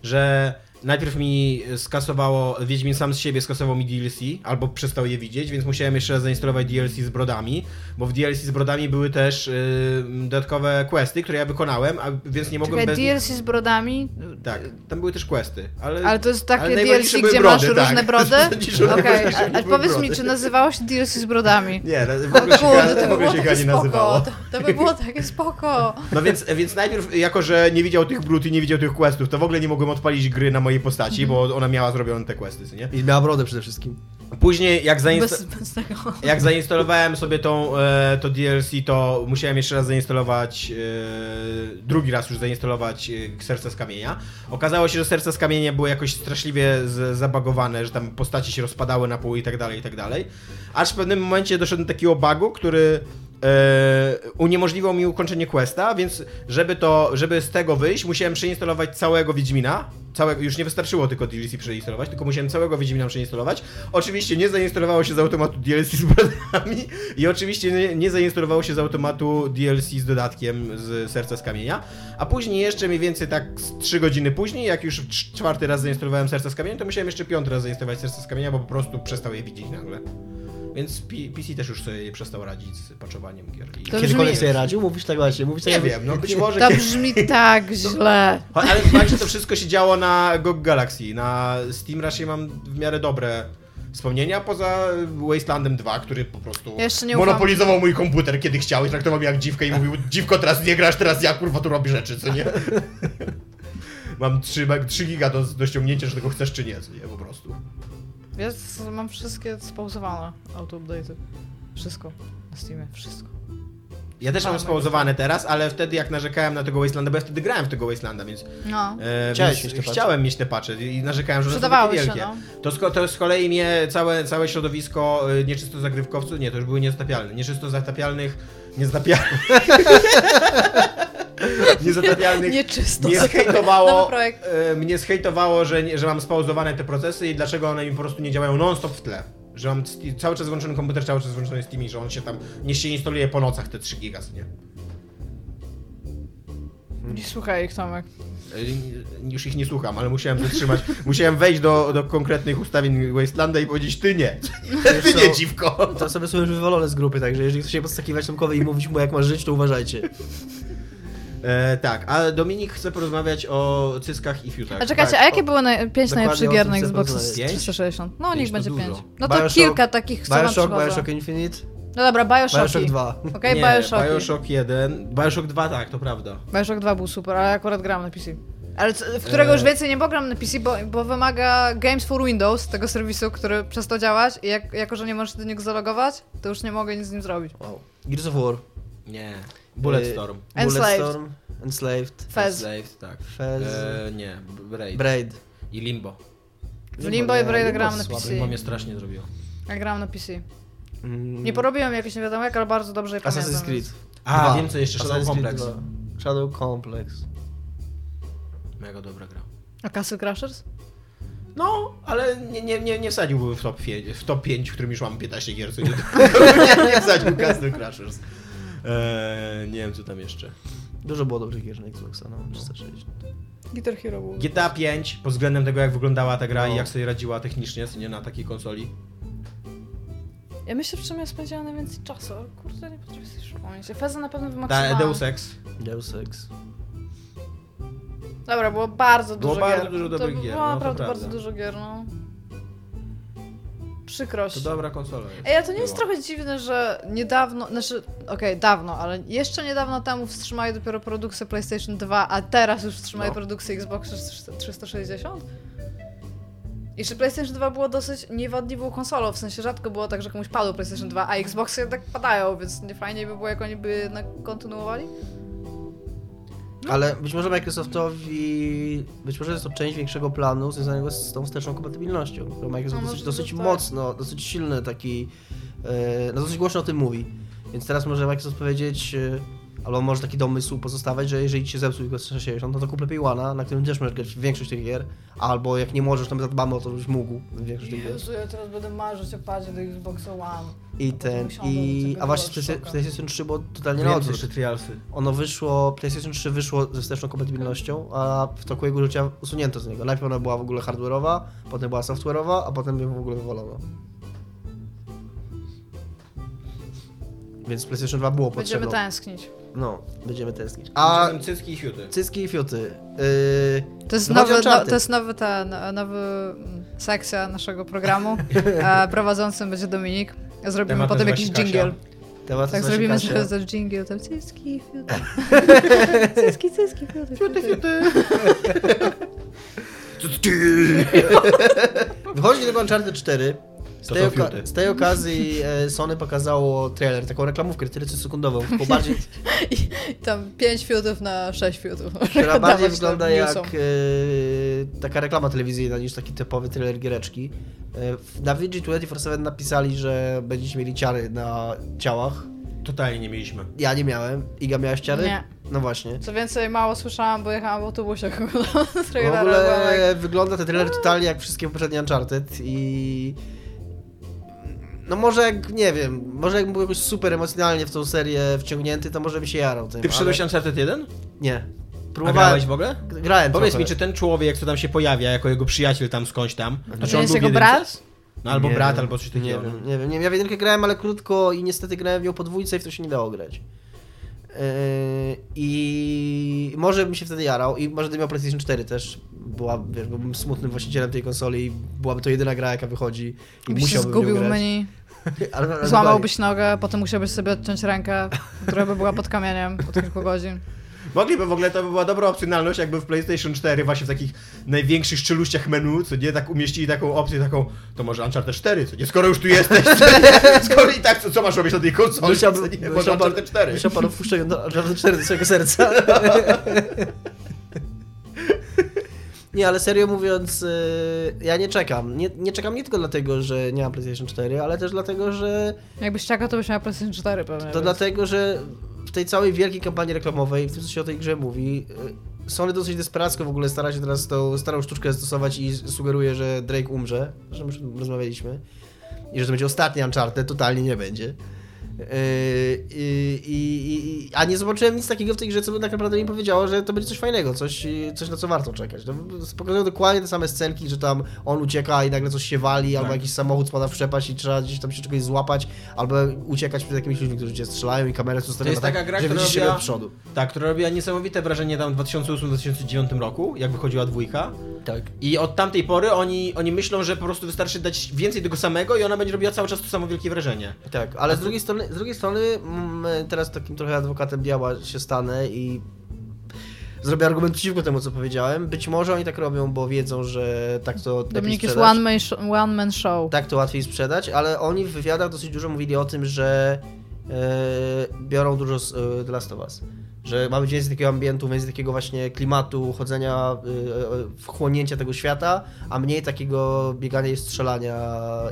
że najpierw mi skasowało, Wiedźmin sam z siebie skasował mi DLC, albo przestał je widzieć, więc musiałem jeszcze raz zainstalować DLC z brodami, bo w DLC z brodami były też y, dodatkowe questy, które ja wykonałem, a więc nie mogłem Czekaj, bez... DLC z brodami? Tak, tam były też questy, ale... Ale to jest takie DLC, gdzie brody, masz tak. różne brody? Okej, najważniejsze a, powiedz mi, brody. czy nazywało się DLC z brodami? Nie, w ogóle się, Kurde, w to by ogóle się chyba nie nazywało. To, to by było takie spoko. No więc, więc najpierw, jako że nie widział tych brud i nie widział tych questów, to w ogóle nie mogłem odpalić gry na mojej postaci, bo ona miała zrobione te questy, co nie? I miała brodę przede wszystkim. Później, jak, zainsta- Bez, bez tego. jak zainstalowałem sobie tą, e, to DLC, to musiałem jeszcze raz zainstalować, e, drugi raz już zainstalować e, Serce z Kamienia. Okazało się, że Serce z Kamienia było jakoś straszliwie zabagowane, że tam postaci się rozpadały na pół i tak dalej, i tak dalej. Aż w pewnym momencie doszedłem do takiego bugu, który e, uniemożliwiał mi ukończenie questa, więc żeby to, żeby z tego wyjść, musiałem przeinstalować całego Wiedźmina. Całego, już nie wystarczyło tylko DLC przeinstalować, tylko musiałem całego Wiedźmina przeinstalować. Oczywiście nie zainstalowało się z automatu DLC z bradami i oczywiście nie, nie zainstalowało się z automatu DLC z dodatkiem z Serca z Kamienia. A później jeszcze mniej więcej tak z 3 godziny później, jak już cz- czwarty raz zainstalowałem Serca z Kamienia, to musiałem jeszcze piąty raz zainstalować Serca z Kamienia, bo po prostu przestał je widzieć nagle. Więc PC też już sobie przestał radzić z patchowaniem gier. I- To Kiedykolwiek brzmi- sobie radził? Mówisz tak właśnie, mówisz tak Nie wiem, no być może To kiedyś... brzmi tak źle. Ale fakt, że to wszystko się działo na GOG Galaxy. Na Steam raczej mam w miarę dobre wspomnienia, poza Wastelandem 2, który po prostu Ja monopolizował mój komputer kiedy chciał i traktował mnie jak dziwkę i mówił, dziwko teraz nie grasz, teraz ja kurwa tu robię rzeczy, co nie? mam 3, 3 giga do, do ściągnięcia, że tego chcesz czy nie, co nie, Jest, mam wszystkie spauzowane auto-update'y. Wszystko. Na Steamie, wszystko. Ja też mam spauzowane teraz, ale wtedy jak narzekałem na tego Wastelanda, bo ja wtedy grałem w tego Wastelanda, więc No. E, Chciałeś więc mieć te chciałem mieć te patche i narzekałem, że one są się, wielkie. no. To, z, to z kolei mnie całe, całe środowisko y, nieczysto zagrywkowców, nie, to już były niezatapialne, nieczysto zatapialnych, niezatapialnych, niezatapialnych, Nieczysto. mnie zhejtowało, e, mnie zhejtowało, że, nie- że mam spauzowane te procesy i dlaczego one mi po prostu nie działają non-stop w tle. Że mam cały czas włączony komputer, cały czas włączony Steam i że on się tam, nie się instaluje po nocach te 3 giga, nie? Nie słuchaj ich, Tomek. E, Już ich nie słucham, ale musiałem zatrzymać. musiałem wejść do, do konkretnych ustawień Wastelanda i powiedzieć, ty nie. Ty nie, dziwko. To osoby są już wywolone z grupy, także jeżeli chcecie podskakiwać Tomkowi i mówić mu jak masz żyć, to uważajcie. E, tak, a Dominik chce porozmawiać o cyskach i fiutach. A czekajcie, tak, a jakie o- były naj... pięć najlepszych gier na Xbox porozmawiać. Pięć? 360? No Pięć niech to będzie dużo. pięć. No to Bioshock- kilka takich, co nam Bioshock, przychodzą. Bioshock Infinite, No dobra, Bioshock. Bioshock 2. Okej, nie, Bioshock. Bioshock 1, Bioshock 2 tak, to prawda. Bioshock 2 był super, ale akurat gram na PC. Ale w którego E. już więcej nie pogram na PC, bo, bo wymaga Games for Windows, tego serwisu, który przestał działać i jak, jako, że nie możesz do niego zalogować, to już nie mogę nic z nim zrobić. Wow. Gears of War, Nie. Bulletstorm. Enslaved. Bulletstorm, Enslaved, Fez. Enslaved, tak. Fez, E, nie, Braid. Braid. I Limbo. W Limbo i Braid grałem na. PC. Limbo mnie strasznie zrobiło. Ja grałem na PC. Mm, Nie porobiłem jakoś nie wiadomo jak, ale bardzo dobrze je pamiętam. Assassin's Creed. A, Dwa. wiem co jeszcze, Shadow Complex. 2. Shadow Complex. Mega dobra gra. A Castle Crashers? No, ale nie, nie, nie, nie wsadziłbym w top, fie- w top 5, w którym już mam 15 gier, co nie, nie, nie wsadził Castle Crashers. Eee, nie wiem co tam jeszcze. Dużo było dobrych gier na Xboxa, no, 360. Guitar Hero był. GTA 5 pod względem tego jak wyglądała ta gra No. i jak sobie radziła technicznie, nie na takiej konsoli. Ja myślę, w czym ja spędziłam najwięcej czasu, ale kurde, nie potrafię sobie przypomnieć. Feza na pewno wymaksowałam. Deus Ex. Deus Ex. Dobra, było bardzo Było dużo bardzo gier. dużo to dobrych gier, Było no naprawdę bardzo dużo gier, no. Przykrość. To dobra konsola jest. Ej, a to nie jest trochę dziwne, że niedawno, znaczy, okej, dawno, ale jeszcze niedawno temu wstrzymali dopiero produkcję PlayStation 2, a teraz już wstrzymali No. produkcję Xbox 360? I czy PlayStation 2 było dosyć niewadliwą konsolą, w sensie rzadko było tak, że komuś padło PlayStation 2, a Xboxy jednak padają, więc nie fajniej by było, jak oni by jednak kontynuowali? Ale być może Microsoftowi, być może jest to część większego planu związanego z tą wsteczną kompatybilnością. Bo Microsoft No, dosyć, może dosyć tak. mocno, dosyć silny taki, e, no dosyć głośno o tym mówi. Więc teraz może Microsoft powiedzieć, e, albo może taki domysł pozostawać, że jeżeli ci się zepsuł Xbox 360, no to kup lepiej One, na którym też możesz grać w większość tych gier, albo jak nie możesz, to my zadbamy o to, żebyś mógł w większość tych gier. Jezu, ja teraz będę marzyć o padzie do Xboxa One. I ten, i, a właśnie DualShocka. PlayStation- PlayStation 3 było totalnie na odwrót. Ono wyszło, PlayStation 3 wyszło ze wsteczną kompatybilnością, a w toku jego życia usunięto z niego. Najpierw ona była w ogóle hardware'owa, potem była software'owa, a potem ją w ogóle wywalono. Więc PlayStation 2 było Będziemy potrzebne. tęsknić. No, będziemy tęsknić. A cycki i fiuty. cycki i fiuty. Yy, To jest, nowy, no, to jest nowy, ten, nowy mm, sekcja naszego programu. Prowadzącym będzie Dominik. Zrobimy Temat potem jakiś jingle. temat Tak zrobimy sobie Kasia. za jingle. Tam cycki, fiuty. cycki, cycki, fiuty. Fiuty, fiuty. Wychodzi tego Uncharted 4. Z tej, z tej okazji e, Sony pokazało trailer, taką reklamówkę 40-sekundową, tylko bardziej, I tam 5 fiutów na 6 fiutów. która bardziej wygląda jak e, taka reklama telewizyjna niż taki typowy trailer giereczki. E, w- na VG24 napisali, że będziecie mieli ciary na ciałach Totalnie nie mieliśmy. Ja nie miałem. Iga miała ściany? Nie. No właśnie. Co więcej, mało słyszałam, bo jechałam w autobusie W trailera, ogóle byłam jak- wygląda ten trailer totalnie jak wszystkie poprzednie Uncharted i... No może jak, nie wiem, może jakbym był jakoś super emocjonalnie w tą serię wciągnięty, to może by się jarał tym, Ty przyszedłeś ale... Uncharted 1? Nie. A Próbowałem... grałeś w ogóle? Grałem Powiedz trochę. mi, czy ten człowiek, co tam się pojawia, jako jego przyjaciel tam skądś tam, to To czy on jest był jego brat? No albo Nie brat, wiem, albo coś takiego. Nie no. wiem, nie wiem, nie wiem. Ja w jedynkę grałem, ale krótko i niestety grałem w nią po dwójce i w to się nie dało grać. Yy, I może bym się wtedy jarał i może gdybym miał PlayStation 4 też była, wiesz, byłbym smutnym właścicielem tej konsoli i byłaby to jedyna gra jaka wychodzi. I Byś się musiałbym w zgubił w menu, złamałbyś nogę, potem musiałbyś sobie odciąć rękę, która by była pod kamieniem od kilku godzin. Mogliby w ogóle, to by była dobra opcjonalność, jakby w PlayStation 4 właśnie w takich największych szczeluściach menu, co nie, tak umieścili taką opcję, taką, to może Uncharted 4, co nie, skoro już tu jesteś, co nie, skoro i tak, co, co masz robić na tej konsoli, co nie, może Uncharted 4. musiał pan wpuszczać do Uncharted 4 do swojego serca. Nie, ale serio mówiąc, yy, ja nie czekam. Nie, nie czekam nie tylko dlatego, że nie mam PlayStation 4, ale też dlatego, że Jakbyś czekał, to byś miał PlayStation 4 pewnie. To więc- dlatego, że w tej całej wielkiej kampanii reklamowej, w tym co się o tej grze mówi, y, Sony dosyć desperacko w ogóle stara się teraz tą starą sztuczkę stosować i sugeruje, że Drake umrze, że już rozmawialiśmy, i że to będzie ostatni Uncharted, totalnie nie będzie. Yy, i- i- a nie zobaczyłem nic takiego w tej grze, co by tak naprawdę mi powiedziało, że to będzie coś fajnego, coś, coś na co warto czekać. To pokazują dokładnie te same scenki, że tam on ucieka i nagle coś się wali, albo Tak. jakiś samochód spada w przepaść i trzeba gdzieś tam się czegoś złapać, albo uciekać przed jakimiś ludźmi, którzy cię strzelają i kamera jest ustawiona jest tak, taka gra, która robiła- od przodu. Tak, która robiła niesamowite wrażenie tam w 2008-2009 roku, jak wychodziła dwójka. Tak. I od tamtej pory oni, oni myślą, że po prostu wystarczy dać więcej tego samego i ona będzie robiła cały czas to samo wielkie wrażenie. Tak, ale z drugiej strony, z drugiej strony mm, teraz takim trochę adwokatem diabła się stanę i zrobię argument przeciwko temu, co powiedziałem. Być może oni tak robią, bo wiedzą, że tak to lepiej Dominik jest one man, sh- one man show. Tak to łatwiej sprzedać, ale oni w wywiadach dosyć dużo mówili o tym, że e, biorą dużo z e, The Last of Us. Że mamy więcej takiego ambientu, więcej takiego właśnie klimatu, chodzenia, e, e, wchłonięcia tego świata, a mniej takiego biegania i strzelania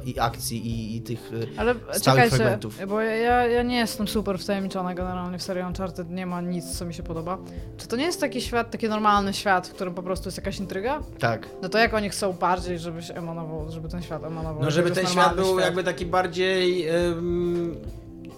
i akcji i, i tych... e, Ale stałych czekajcie, fragmentów. bo ja, ja nie jestem super wtajemniczona generalnie w serii Uncharted, nie ma nic, co mi się podoba. Czy to nie jest taki świat, taki normalny świat, w którym po prostu jest jakaś intryga? Tak. No to jak oni chcą bardziej, żeby się emanował, żeby ten świat emanował? No żeby ten świat był jakby taki bardziej ym,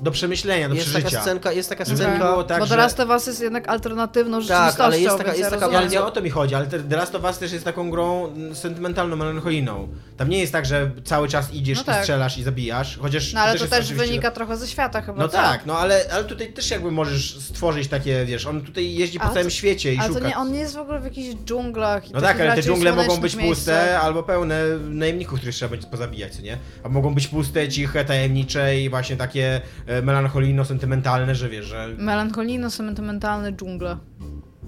do przemyślenia, do Jest przeżycia. taka scenka, jest taka scenka... było tak, Bo The Last of Us jest jednak alternatywną Tak, rzeczywistością, ale jest taka- jest ja taka- nie o to mi chodzi, ale The Last of Us też jest taką grą sentymentalną, melancholijną. Tam nie jest tak, że cały czas idziesz No i tak. strzelasz i zabijasz, chociaż No ale to też oczywiście- wynika trochę ze świata chyba, No co? tak, no ale, ale tutaj też jakby możesz stworzyć takie, wiesz, on tutaj jeździ po Ale całym to- świecie i Ale szuka. to nie, on nie jest w ogóle w jakichś dżunglach. i No tak, ale te dżungle mogą być puste albo pełne najemników, których trzeba będzie pozabijać, co nie? A mogą być puste, ciche, tajemnicze i właśnie takie e, melancholijno-sentymentalne, że wiesz, że... Melancholijno-sentymentalne dżungle.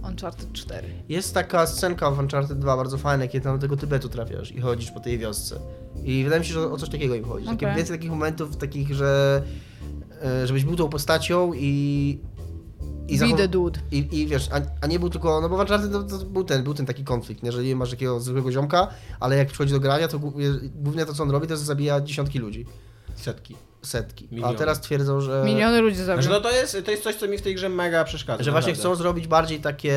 Uncharted 4. Jest taka scenka w Uncharted 2 bardzo fajna, kiedy tam do tego Tybetu trafiasz i chodzisz po tej wiosce. I wydaje mi się, że o coś takiego im chodzi. Takie Okej. więcej takich momentów takich, że e, żebyś był tą postacią i... I, the dude. i, I wiesz, a, a nie był tylko, no bo w Uncharted to, to był, ten, był ten taki konflikt, nie? że nie masz takiego zwykłego ziomka, ale jak przychodzi do grania, to głównie, głównie to co on robi, to jest zabija dziesiątki ludzi, Setki. Setki. A Miliony. teraz twierdzą, że... Miliony ludzi zabił. Znaczy, no to jest, to jest coś, co mi w tej grze mega przeszkadza. Że właśnie naprawdę. chcą zrobić bardziej takie...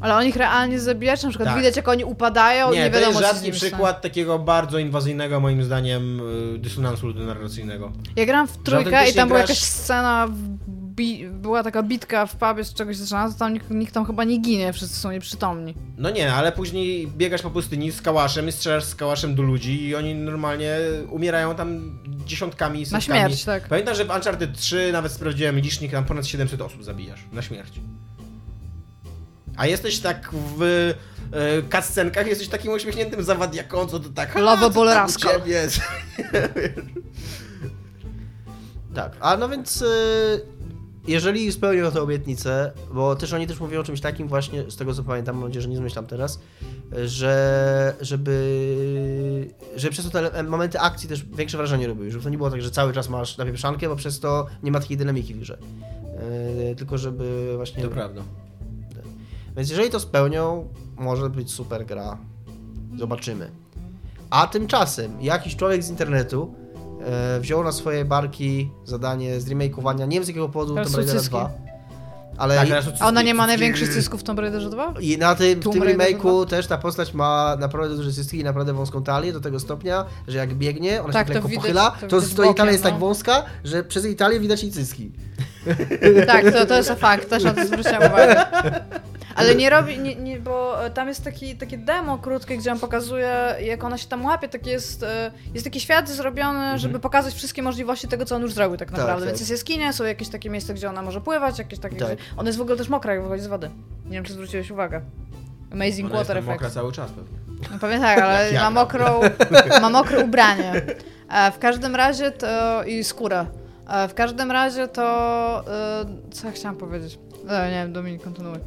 Ale on ich realnie zabija, czy na przykład Tak. widać jak oni upadają i Nie, nie to wiadomo jest rzadki przykład takiego bardzo inwazyjnego, moim zdaniem, y, dysonansu ludonarracyjnego. Ja grałam w trójkę i tam była jakaś scena, w bi- była taka bitka w pubie z czegoś zaczyna, to tam nikt, nikt tam chyba nie ginie, wszyscy są nieprzytomni. No nie, ale później biegasz po pustyni z kałaszem i strzelasz z kałaszem do ludzi i oni normalnie umierają tam dziesiątkami, Na setkami. śmierć, tak. Pamiętam, że w Uncharted 3 nawet sprawdziłem licznik, tam ponad 700 osób zabijasz na śmierć. A jesteś tak w e, cutscenkach, jesteś takim uśmiechniętym zawadiaką, co to tak... Lovable a, co tam u rascal. ciebie jest? Tak, a no więc y, jeżeli spełnią tę obietnicę, bo też oni też mówią o czymś takim właśnie, z tego co pamiętam, mam nadzieję, że nie zmyślam teraz, że żeby, żeby przez to te momenty akcji też większe wrażenie robiły, żeby to nie było tak, że cały czas masz napieprzankę, bo przez to nie ma takiej dynamiki w grze. Y, tylko żeby właśnie... To prawda. Więc jeżeli to spełnią, może być super gra. Zobaczymy. A tymczasem jakiś człowiek z internetu e, wzięło na swoje barki zadanie zremakeowania, nie wiem z jakiego powodu Tomb Raidera cyski. 2, ale Tak, i, A ona nie ma największych cysków w Tomb Raiderze 2? i na tym, w tym remake'u też ta postać ma naprawdę duże cyski i naprawdę wąską talię do tego stopnia, że jak biegnie, ona Tak, się to lekko widać- pochyla, to to, to jej talia jest tak no. wąska, że przez jej talię widać jej cyski. Tak, to, to jest fakt, też na to zwróciłam uwagę. Ale nie robi, nie, nie, bo e, tam jest taki, takie demo krótkie, gdzie on pokazuje, jak ona się tam łapie, taki jest, e, jest taki świat zrobiony, żeby pokazać wszystkie możliwości tego, co on już zrobił tak Tak, naprawdę. tak. Więc jest jaskinia, są jakieś takie miejsca, gdzie ona może pływać, jakieś takie, Tak. gdzie... Ona jest w ogóle też mokra, jak wychodzi z wody. Nie wiem, czy zwróciłeś uwagę. Amazing Ona jest Water tam mokra cały czas pewnie. No pewnie tak, ale ja ma, mokrą, ma mokre ubranie. E, w każdym razie to... i skórę. W każdym razie to... Co ja chciałam powiedzieć? E, nie wiem, Dominik, kontynuuj.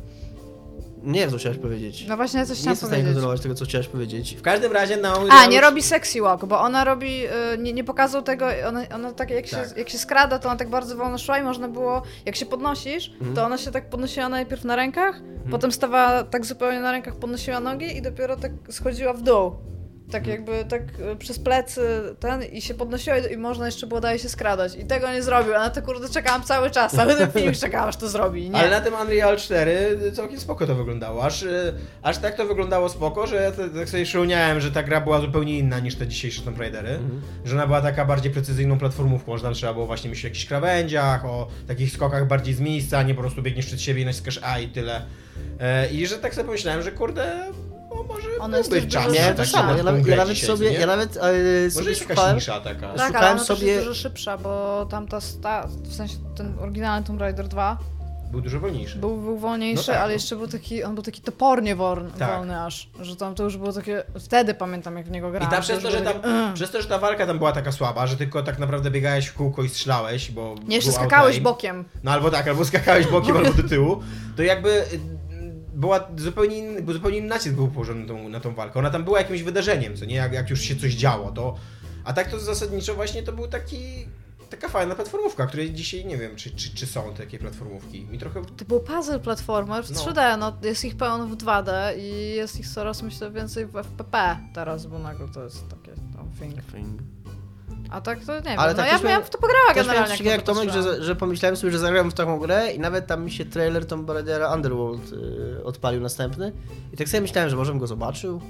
Nie wiem, co chciałeś powiedzieć. No właśnie, coś nie chciałam jestem w stanie powiedzieć. kontynuować tego, co chciałeś powiedzieć. W każdym razie na A, nie robi sexy walk, bo ona robi, y, nie, nie pokazał tego, ona, ona tak jak, się, Tak. jak się skrada, to ona tak bardzo wolno szła i można było, jak się podnosisz, Mhm. to ona się tak podnosiła najpierw na rękach, potem stawała tak zupełnie na rękach, podnosiła nogi i dopiero tak schodziła w dół. Tak Mhm. jakby, tak y, przez plecy ten i się podnosiła i, i można jeszcze było dalej się skradać. I tego nie zrobił, a na to kurde czekałam cały czas, cały ten film czekałam, aż to zrobi. Nie. Ale na tym Unreal 4 całkiem spoko to wyglądało. Aż, y, aż tak to wyglądało spoko, że ja te- tak sobie szyłniałem, że ta gra była zupełnie inna niż te dzisiejsze Tomb Raidery. Mhm. Że ona była taka bardziej precyzyjną platformówką, że tam trzeba było właśnie myśleć o jakichś krawędziach, o takich skokach bardziej z miejsca, a nie po prostu biegniesz przed siebie i naciskasz A i tyle. E, I że tak sobie pomyślałem, że kurde, no może Ona jest byłby też czas dużo na Nie, Że to taki- samo. Ja nawet, ja sobie, nie? ja nawet e, sobie szukałem, taka. Tak, ale ona sobie... jest dużo szybsza, bo tamta, sta, w sensie ten oryginalny Tomb Raider 2 Był dużo wolniejszy. Był, był wolniejszy, No tak, ale no. jeszcze był taki, on był taki topornie wolny, Tak. wolny aż, że tam to już było takie, wtedy pamiętam jak w niego I grałem. ta przez to, że tam, takie, przez to, że ta walka tam była taka słaba, że tylko tak naprawdę biegałeś w kółko i strzelałeś, bo Nie, jeszcze skakałeś bokiem. No albo tak, albo skakałeś bokiem, albo do tyłu, to jakby była zupełnie inny, był zupełnie inny nacisk był położony na tą, na tą walkę. Ona tam była jakimś wydarzeniem, co nie? Jak, jak już się coś działo, to... A tak to zasadniczo właśnie to był taki... Taka fajna platformówka, której dzisiaj nie wiem, czy, czy, czy są takie platformówki. Mi trochę... To był puzzle platformer w No. 3D, no jest ich pełno w 2D i jest ich coraz myślę więcej w FPP teraz, bo nagle to jest takie tam thing. A tak to nie wiem, Ale no tak ja miałem miałem- w to pograła generalnie. jak to Tomek, że, że pomyślałem sobie, że zagrałem w taką grę i nawet tam mi się trailer Tomb Raidera Underworld y, odpalił następny. I tak sobie myślałem, że może bym go zobaczył,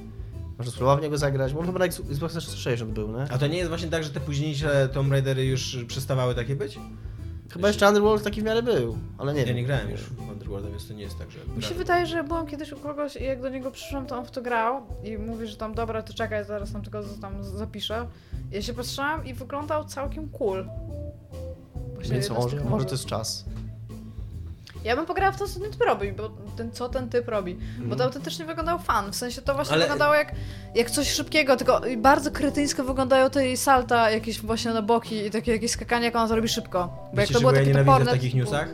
może spróbował w niego zagrać, on chyba na Xbox 360 był, nie? A to nie jest właśnie tak, że te późniejsze Tomb Raidery już przestawały takie być? Chyba jeszcze Underworld taki w miarę był, ale nie Ja wiem. nie grałem już w Underworlda, więc to nie jest tak, że... Mi się wydaje, że byłam kiedyś u kogoś i jak do niego przyszłam, to on w to grał i mówi, że tam dobra, to czekaj, zaraz tam tylko tam zapiszę. Ja się patrzyłam i wyglądał całkiem cool. Właśnie Więc może może- to jest czas. Ja bym pograła w to, co ten typ robi, bo ten, co ten typ robi. Bo to autentycznie wyglądał fan. W sensie to właśnie Ale- wyglądało jak, jak coś szybkiego, tylko bardzo krytyńsko wyglądają te jej salta jakieś właśnie na boki i takie jakieś skakanie, jak ona to robi szybko. Bo jak Wiecie, to było ja takie toporne... w takich newsach?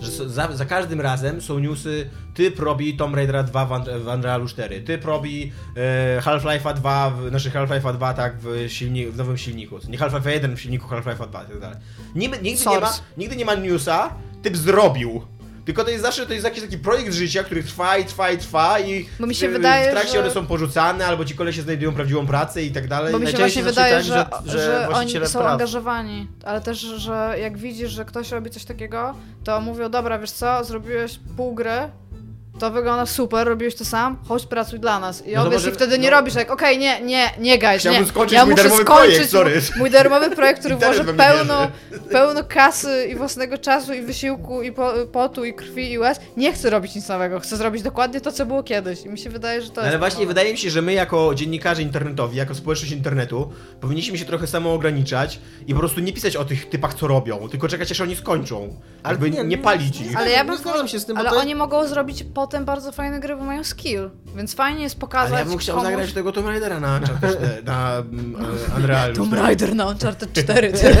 Że za, za każdym razem są newsy typ robi Tomb Raidera 2 w, Unre- w Unrealu 4, typ robi e, Half-Life'a 2, w, znaczy Half-Life'a 2 tak w, silni, w nowym silniku, nie Half-Life 1 w silniku Half-Life'a 2 i tak dalej. Nigdy, nigdy, nie ma, nigdy nie ma newsa, typ zrobił. Tylko to jest zawsze to jest jakiś taki projekt życia, który trwa i trwa i trwa i Bo mi się w, wydaje, w trakcie że- one są porzucane, albo ci kolesie znajdują prawdziwą pracę i tak dalej. Bo mi się właśnie zazwyczaj wydaje, tak, że, że- że, oni są praw- angażowani, ale też, że jak widzisz, że ktoś robi coś takiego, to mówią, dobra, wiesz co, zrobiłeś pół gry, to wygląda super, robiłeś to sam, chodź pracuj dla nas. I No może- wtedy nie no- robisz tak, okej, nie, nie, nie guys, Chciałbym nie. skończyć ja mój muszę darmowy skończyć projekt, sorry. Mój, mój darmowy projekt, który włoży pełno, pełno kasy i własnego czasu i wysiłku i po, potu i krwi i łez. Nie chcę robić nic nowego, chcę zrobić dokładnie to, co było kiedyś. I mi się wydaje, że to No jest... ale właśnie nowe. wydaje mi się, że my jako dziennikarze internetowi, jako społeczność internetu, powinniśmy się trochę samo ograniczać i po prostu nie pisać o tych typach, co robią, tylko czekać aż oni skończą. Ale Jakby nie, nie, nie- palić ich. Ale ja bym Nie zgadzam się z tym, bo Ale to- oni mogą zrobić potem bardzo fajne gry, bo mają skill. Więc fajnie jest pokazać. Ale ja bym chciał komuś... zagrać w tego Tomb Raidera na Uncharted 4, na mm, e, Unrealu Tomb 4. Raider na Uncharted 4. Ty.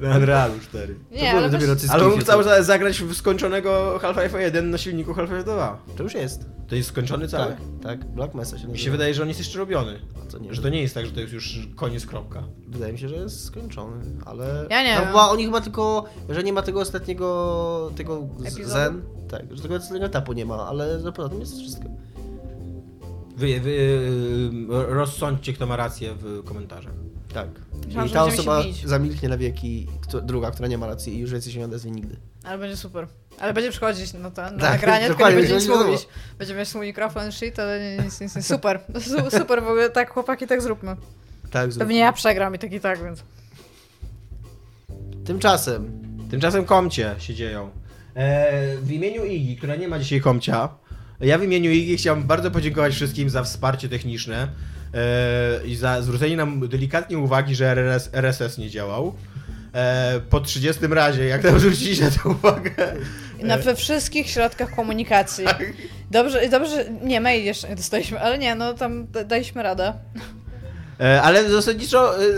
Na Unrealu 4. nie, to ale cyski. Ale bym chciał za- zagrać w skończonego Half-Life 1 na silniku Half-Life 2. To już jest. To jest skończony cały? Tak, tak. Black Mesa się nazywa. Mi się wydaje, że on jest jeszcze robiony. A to nie Że to nie jest tak, że to jest już koniec, kropka. Wydaje mi się, że jest skończony, ale... Ja nie Tam wiem. Chyba, oni chyba tylko, że nie ma tego ostatniego, tego z- Epizodu? zen, tak, że tego ostatniego etapu nie ma, ale że poza tym jest wszystko. Wy, wy rozsądźcie, kto ma rację w komentarzach. Tak. Myślałam, I ta osoba zamilknie na wieki, kto, druga, która nie ma racji i już więcej się nie odezwie nigdy. Ale będzie super. Ale będzie przychodzić na, to, na Tak, nagranie, tylko nie będzie nic mówić. Będzie mieć swój mikrofon, shit, ale nie, nic, nic, nic. Super. Su- Super w ogóle, tak chłopaki, tak zróbmy. Tak, zrób. Pewnie ja przegram i tak i tak, więc... Tymczasem Tymczasem komcie się dzieją. E, w imieniu Igi, która nie ma dzisiaj komcia, ja w imieniu Igi chciałbym bardzo podziękować wszystkim za wsparcie techniczne i za zwrócenie nam delikatnie uwagi, że RS, RSS nie działał. E, po 30 razie, jak nam zwróciliście na tę uwagę. Na, we wszystkich środkach komunikacji. Dobrze, dobrze, nie, mail jeszcze nie dostaliśmy, ale nie, no tam da- daliśmy radę. E, ale zasadniczo e, e,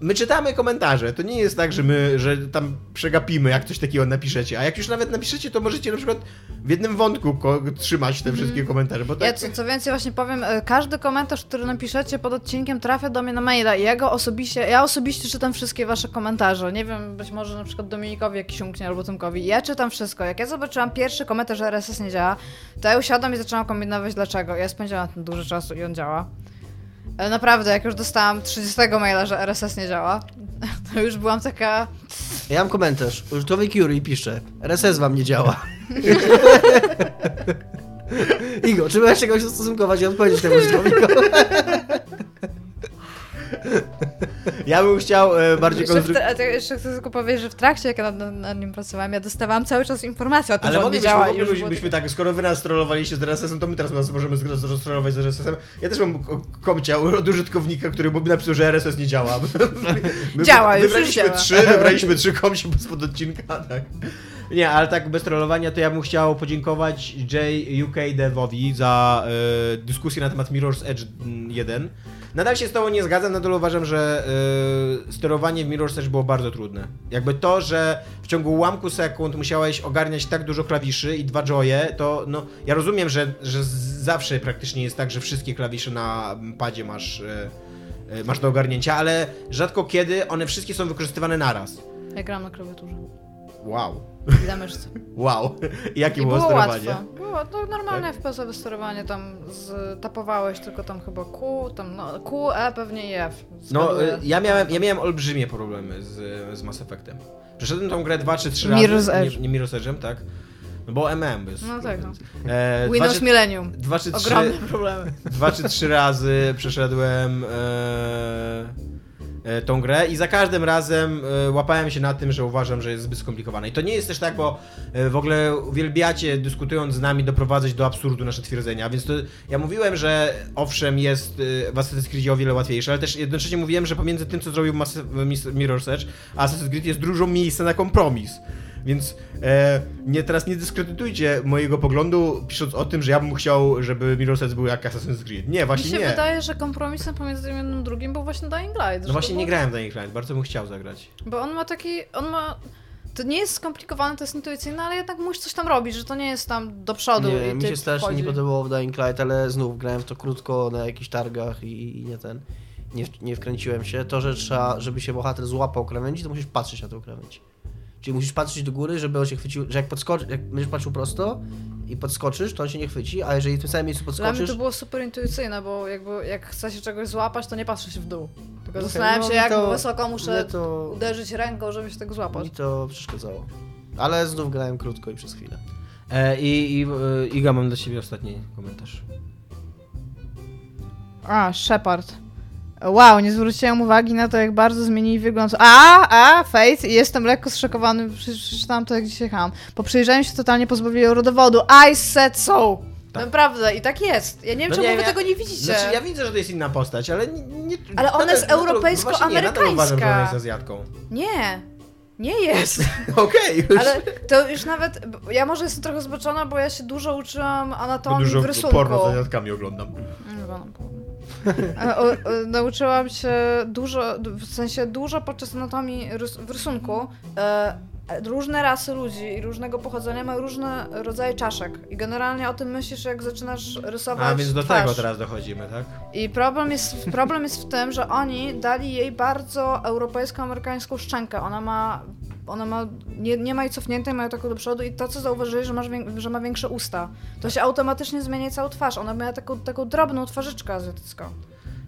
my czytamy komentarze. To nie jest tak, że my, że tam przegapimy, jak coś takiego napiszecie. A jak już nawet napiszecie, to możecie na przykład w jednym wątku trzymać te wszystkie komentarze. Bo Mhm. Ja tak, co, co więcej właśnie powiem, e, każdy komentarz, który napiszecie pod odcinkiem trafia do mnie na maila i ja go osobiście, ja osobiście czytam wszystkie wasze komentarze. Nie wiem, być może na przykład Dominikowi jakiś umknie albo Tomkowi. Ja czytam wszystko. Jak ja zobaczyłam pierwszy komentarz, że RSS nie działa, to ja usiadłam i zaczęłam kombinować dlaczego. Ja spędziłam na tym dużo czasu i on działa. Ale naprawdę, jak już dostałam 30 maila, że RSS nie działa, to już byłam taka... ja mam komentarz. Użytkownik Curie pisze RSS wam nie działa. Igo, czy możesz czegoś ustosunkować i odpowiedzieć temu użytkownikowi? ja bym chciał e, bardziej Jeszcze, konstruktywnie. to jeszcze chcę tylko powiedzieć, że w trakcie, jak ja nad, nad nim pracowałam, ja dostawałam cały czas informacje o tym, Ale że on nie działa. już moglibyśmy było byśmy tak, skoro wy nas trollowaliście z RSS-em, to my teraz nas możemy z- roztrollować z RSS-em. Ja też mam ko- komcia od użytkownika, który by napisał, że RSS nie działa. My Działa, już już wybraliśmy działa. trzy, wybraliśmy trzy komcie spod odcinka, tak. Nie, ale tak bez trollowania to ja bym chciał podziękować JUK Devowi za e, dyskusję na temat Mirror's Edge 1. Nadal się z tobą nie zgadzam, nadal uważam, że e, sterowanie w Mirror's Edge było bardzo trudne. Jakby to, że w ciągu ułamku sekund musiałeś ogarniać tak dużo klawiszy i dwa joye, to no, ja rozumiem, że, że zawsze praktycznie jest tak, że wszystkie klawisze na padzie masz, e, masz do ogarnięcia, ale rzadko kiedy one wszystkie są wykorzystywane naraz. Ja gram na klawiaturze Wow. Myszce. Wow. Jakie I było, było sterowanie? łatwo. Było to normalne Tak? FPS-owe sterowanie, tam tapowałeś tylko tam chyba Q, tam no, Q, E pewnie i F. No, Zgaduję. y, ja miałem, ja miałem olbrzymie problemy z, z Mass Effectem. Przeszedłem tą grę dwa czy trzy Mirror's razy. Edge. Nie, nie Mirror's Edge'em, tak? No bo MM jest. No tak, no. E, dwa, Windows czy, Millennium. dwa czy trzy, Ogromne problemy. dwa czy trzy razy przeszedłem e, tą grę i za każdym razem e, łapałem się na tym, że uważam, że jest zbyt skomplikowana. I to nie jest też tak, bo e, w ogóle uwielbiacie, dyskutując z nami, doprowadzać do absurdu nasze twierdzenia, więc to ja mówiłem, że owszem jest e, w Assassin's Creed o wiele łatwiejsze, ale też jednocześnie mówiłem, że pomiędzy tym, co zrobił Mass- Mirror's Edge, a Assassin's Creed jest dużo miejsca na kompromis. Więc e, nie, teraz nie dyskredytujcie mojego poglądu, pisząc o tym, że ja bym chciał, żeby Mirror's Edge był jak Assassin's Creed. Nie, Mi właśnie się nie. wydaje, że kompromisem pomiędzy tym jednym drugim był właśnie Dying Light. No właśnie to nie było- grałem w Dying Light, bardzo bym chciał zagrać. Bo on ma taki, on ma... To nie jest skomplikowane, to jest intuicyjne, ale jednak musisz coś tam robić, że to nie jest tam do przodu Nie, i mi się strasznie wchodzi. nie podobało w Dying Light, ale znów grałem w to krótko na jakichś targach i, i nie ten. Nie, w- nie wkręciłem się. To, że trzeba, żeby się bohater złapał krawędzi, to musisz patrzeć na tą krawędź. Czyli musisz patrzeć do góry, żeby on się chwycił, że jak podskoczy, jak będziesz patrzył prosto i podskoczysz, to on się nie chwyci, a jeżeli w tym samym miejscu Dla mnie podskoczysz, to było super intuicyjne, bo jakby jak chce się czegoś złapać, to nie patrzy się w dół. Tylko Okej, zastanawiam no się, jak to- wysoko muszę to, uderzyć ręką, żeby się tego złapać. mi to przeszkadzało. Ale znów grałem krótko i przez chwilę. E, I, i e, Iga, mam dla ciebie ostatni komentarz. A, Shepard. Wow, nie zwróciłem uwagi na to, jak bardzo zmienili wygląd. A, a, Fate, i jestem lekko zszokowany, Prze- przeczytałam to, jak dzisiaj jechałam. Po przyjrzeniu się totalnie pozbawiłem rodowodu. I said so! Tak. Naprawdę, i tak jest. Ja nie wiem, No czemu nie, wy ja- tego nie widzicie. Znaczy, ja widzę, że to jest inna postać, ale nie... nie Ale ona jest europejsko-amerykańska. nie, nadal uważam, że ona jest Azjatką. Nie, nie jest. Okej, już. Ale to już nawet. Ja może jestem trochę zboczona, bo ja się dużo uczyłam anatomii Dużo w rysunku. porno z Azjatkami oglądam. Nie oglądam porno. E, o, o, nauczyłam się dużo, w sensie dużo podczas anatomii rys w rysunku. E, różne rasy ludzi i różnego pochodzenia mają różne rodzaje czaszek. I generalnie o tym myślisz, jak zaczynasz rysować A, więc do twarz. tego teraz dochodzimy, tak? I problem jest, problem jest w tym, że oni dali jej bardzo europejsko-amerykańską szczękę. Ona ma, ona ma, nie, nie ma jej cofniętej, ma ją taką do przodu i to, co zauważyli, że, masz, że ma większe usta. To się automatycznie zmienia całą twarz. Ona miała taką, taką drobną twarzyczkę azjatycką.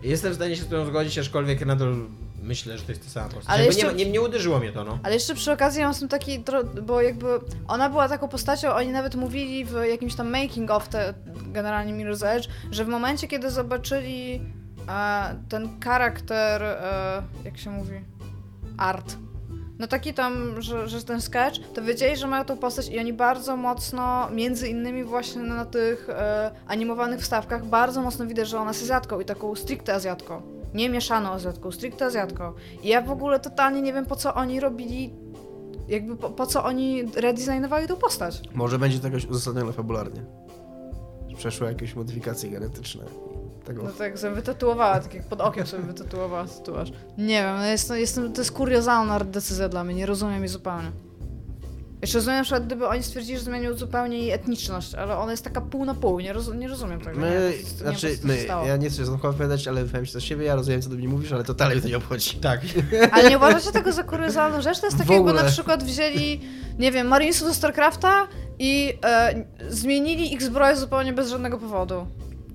Jestem w stanie się z tym zgodzić, aczkolwiek nadal myślę, że to jest ta sama postać. Ale Jakby jeszcze- nie, nie, nie uderzyło mnie to, no. Ale jeszcze przy okazji ja mam taki, bo jakby ona była taką postacią, oni nawet mówili w jakimś tam making of te, generalnie Mirror's Edge, że w momencie, kiedy zobaczyli e, ten charakter, e, jak się mówi, art, no taki tam, że, że ten sketch, to wiedzieli, że mają tą postać i oni bardzo mocno, między innymi właśnie na tych e, animowanych wstawkach, bardzo mocno widać, że ona jest Azjatką i taką stricte Azjatką. Nie mieszaną Azjatką, stricte Azjatką. I ja w ogóle totalnie nie wiem, po co oni robili, jakby po, po co oni redesignowali tą postać. Może będzie to jakoś uzasadnione fabularnie. Przeszły jakieś modyfikacje genetyczne. Tego. No tak sobie wytatuowała, tak jak pod okiem sobie wytatuowała tatuaż. Nie wiem, no jest, jestem, to jest kuriozalna decyzja dla mnie, nie rozumiem jej zupełnie. Jeszcze rozumiem, na przykład, gdyby oni stwierdzili, że zmienił zupełnie jej etniczność, ale ona jest taka pół na pół, nie, roz, nie rozumiem tego. My, nie, nie wiem, znaczy, się my, ja nie chcę się znowu opowiadać, ale wypowiem się za siebie, ja rozumiem, co do mnie mówisz, ale totalnie mnie to nie obchodzi. Tak. Ale nie uważacie tego za kuriozalną rzecz? To jest tak jakby na przykład wzięli, nie wiem, Marinesów ze StarCrafta i e, zmienili ich zbroję zupełnie bez żadnego powodu.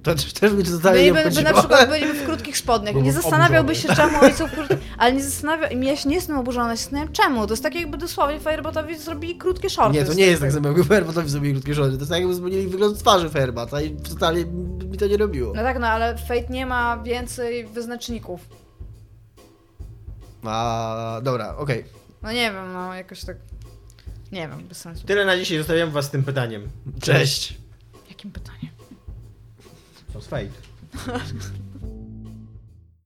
To też, to totalnie nie Byliby, by na przykład byliby w krótkich spodniach. Byłbym Nie zastanawiałby się, czemu oni są w krótkich... Ale nie zastanawia... Ja się nie jestem oburzona, się zastanawiam czemu. To jest tak jakby dosłownie Firebotowi zrobili krótkie shorty. Nie, to nie jest tak samo, jakby Fairbotowi zrobili krótkie żony. To jest tak, jakby zmienili wygląd twarzy Fairbata i totalnie mi to nie robiło. No tak, no ale Fate nie ma więcej wyznaczników. A, dobra, okej. No nie wiem, no jakoś tak... Nie wiem, bez sensu. Tyle na dzisiaj, zostawiam was z tym pytaniem. Cześć. Jakim pytaniem? Co z Fate?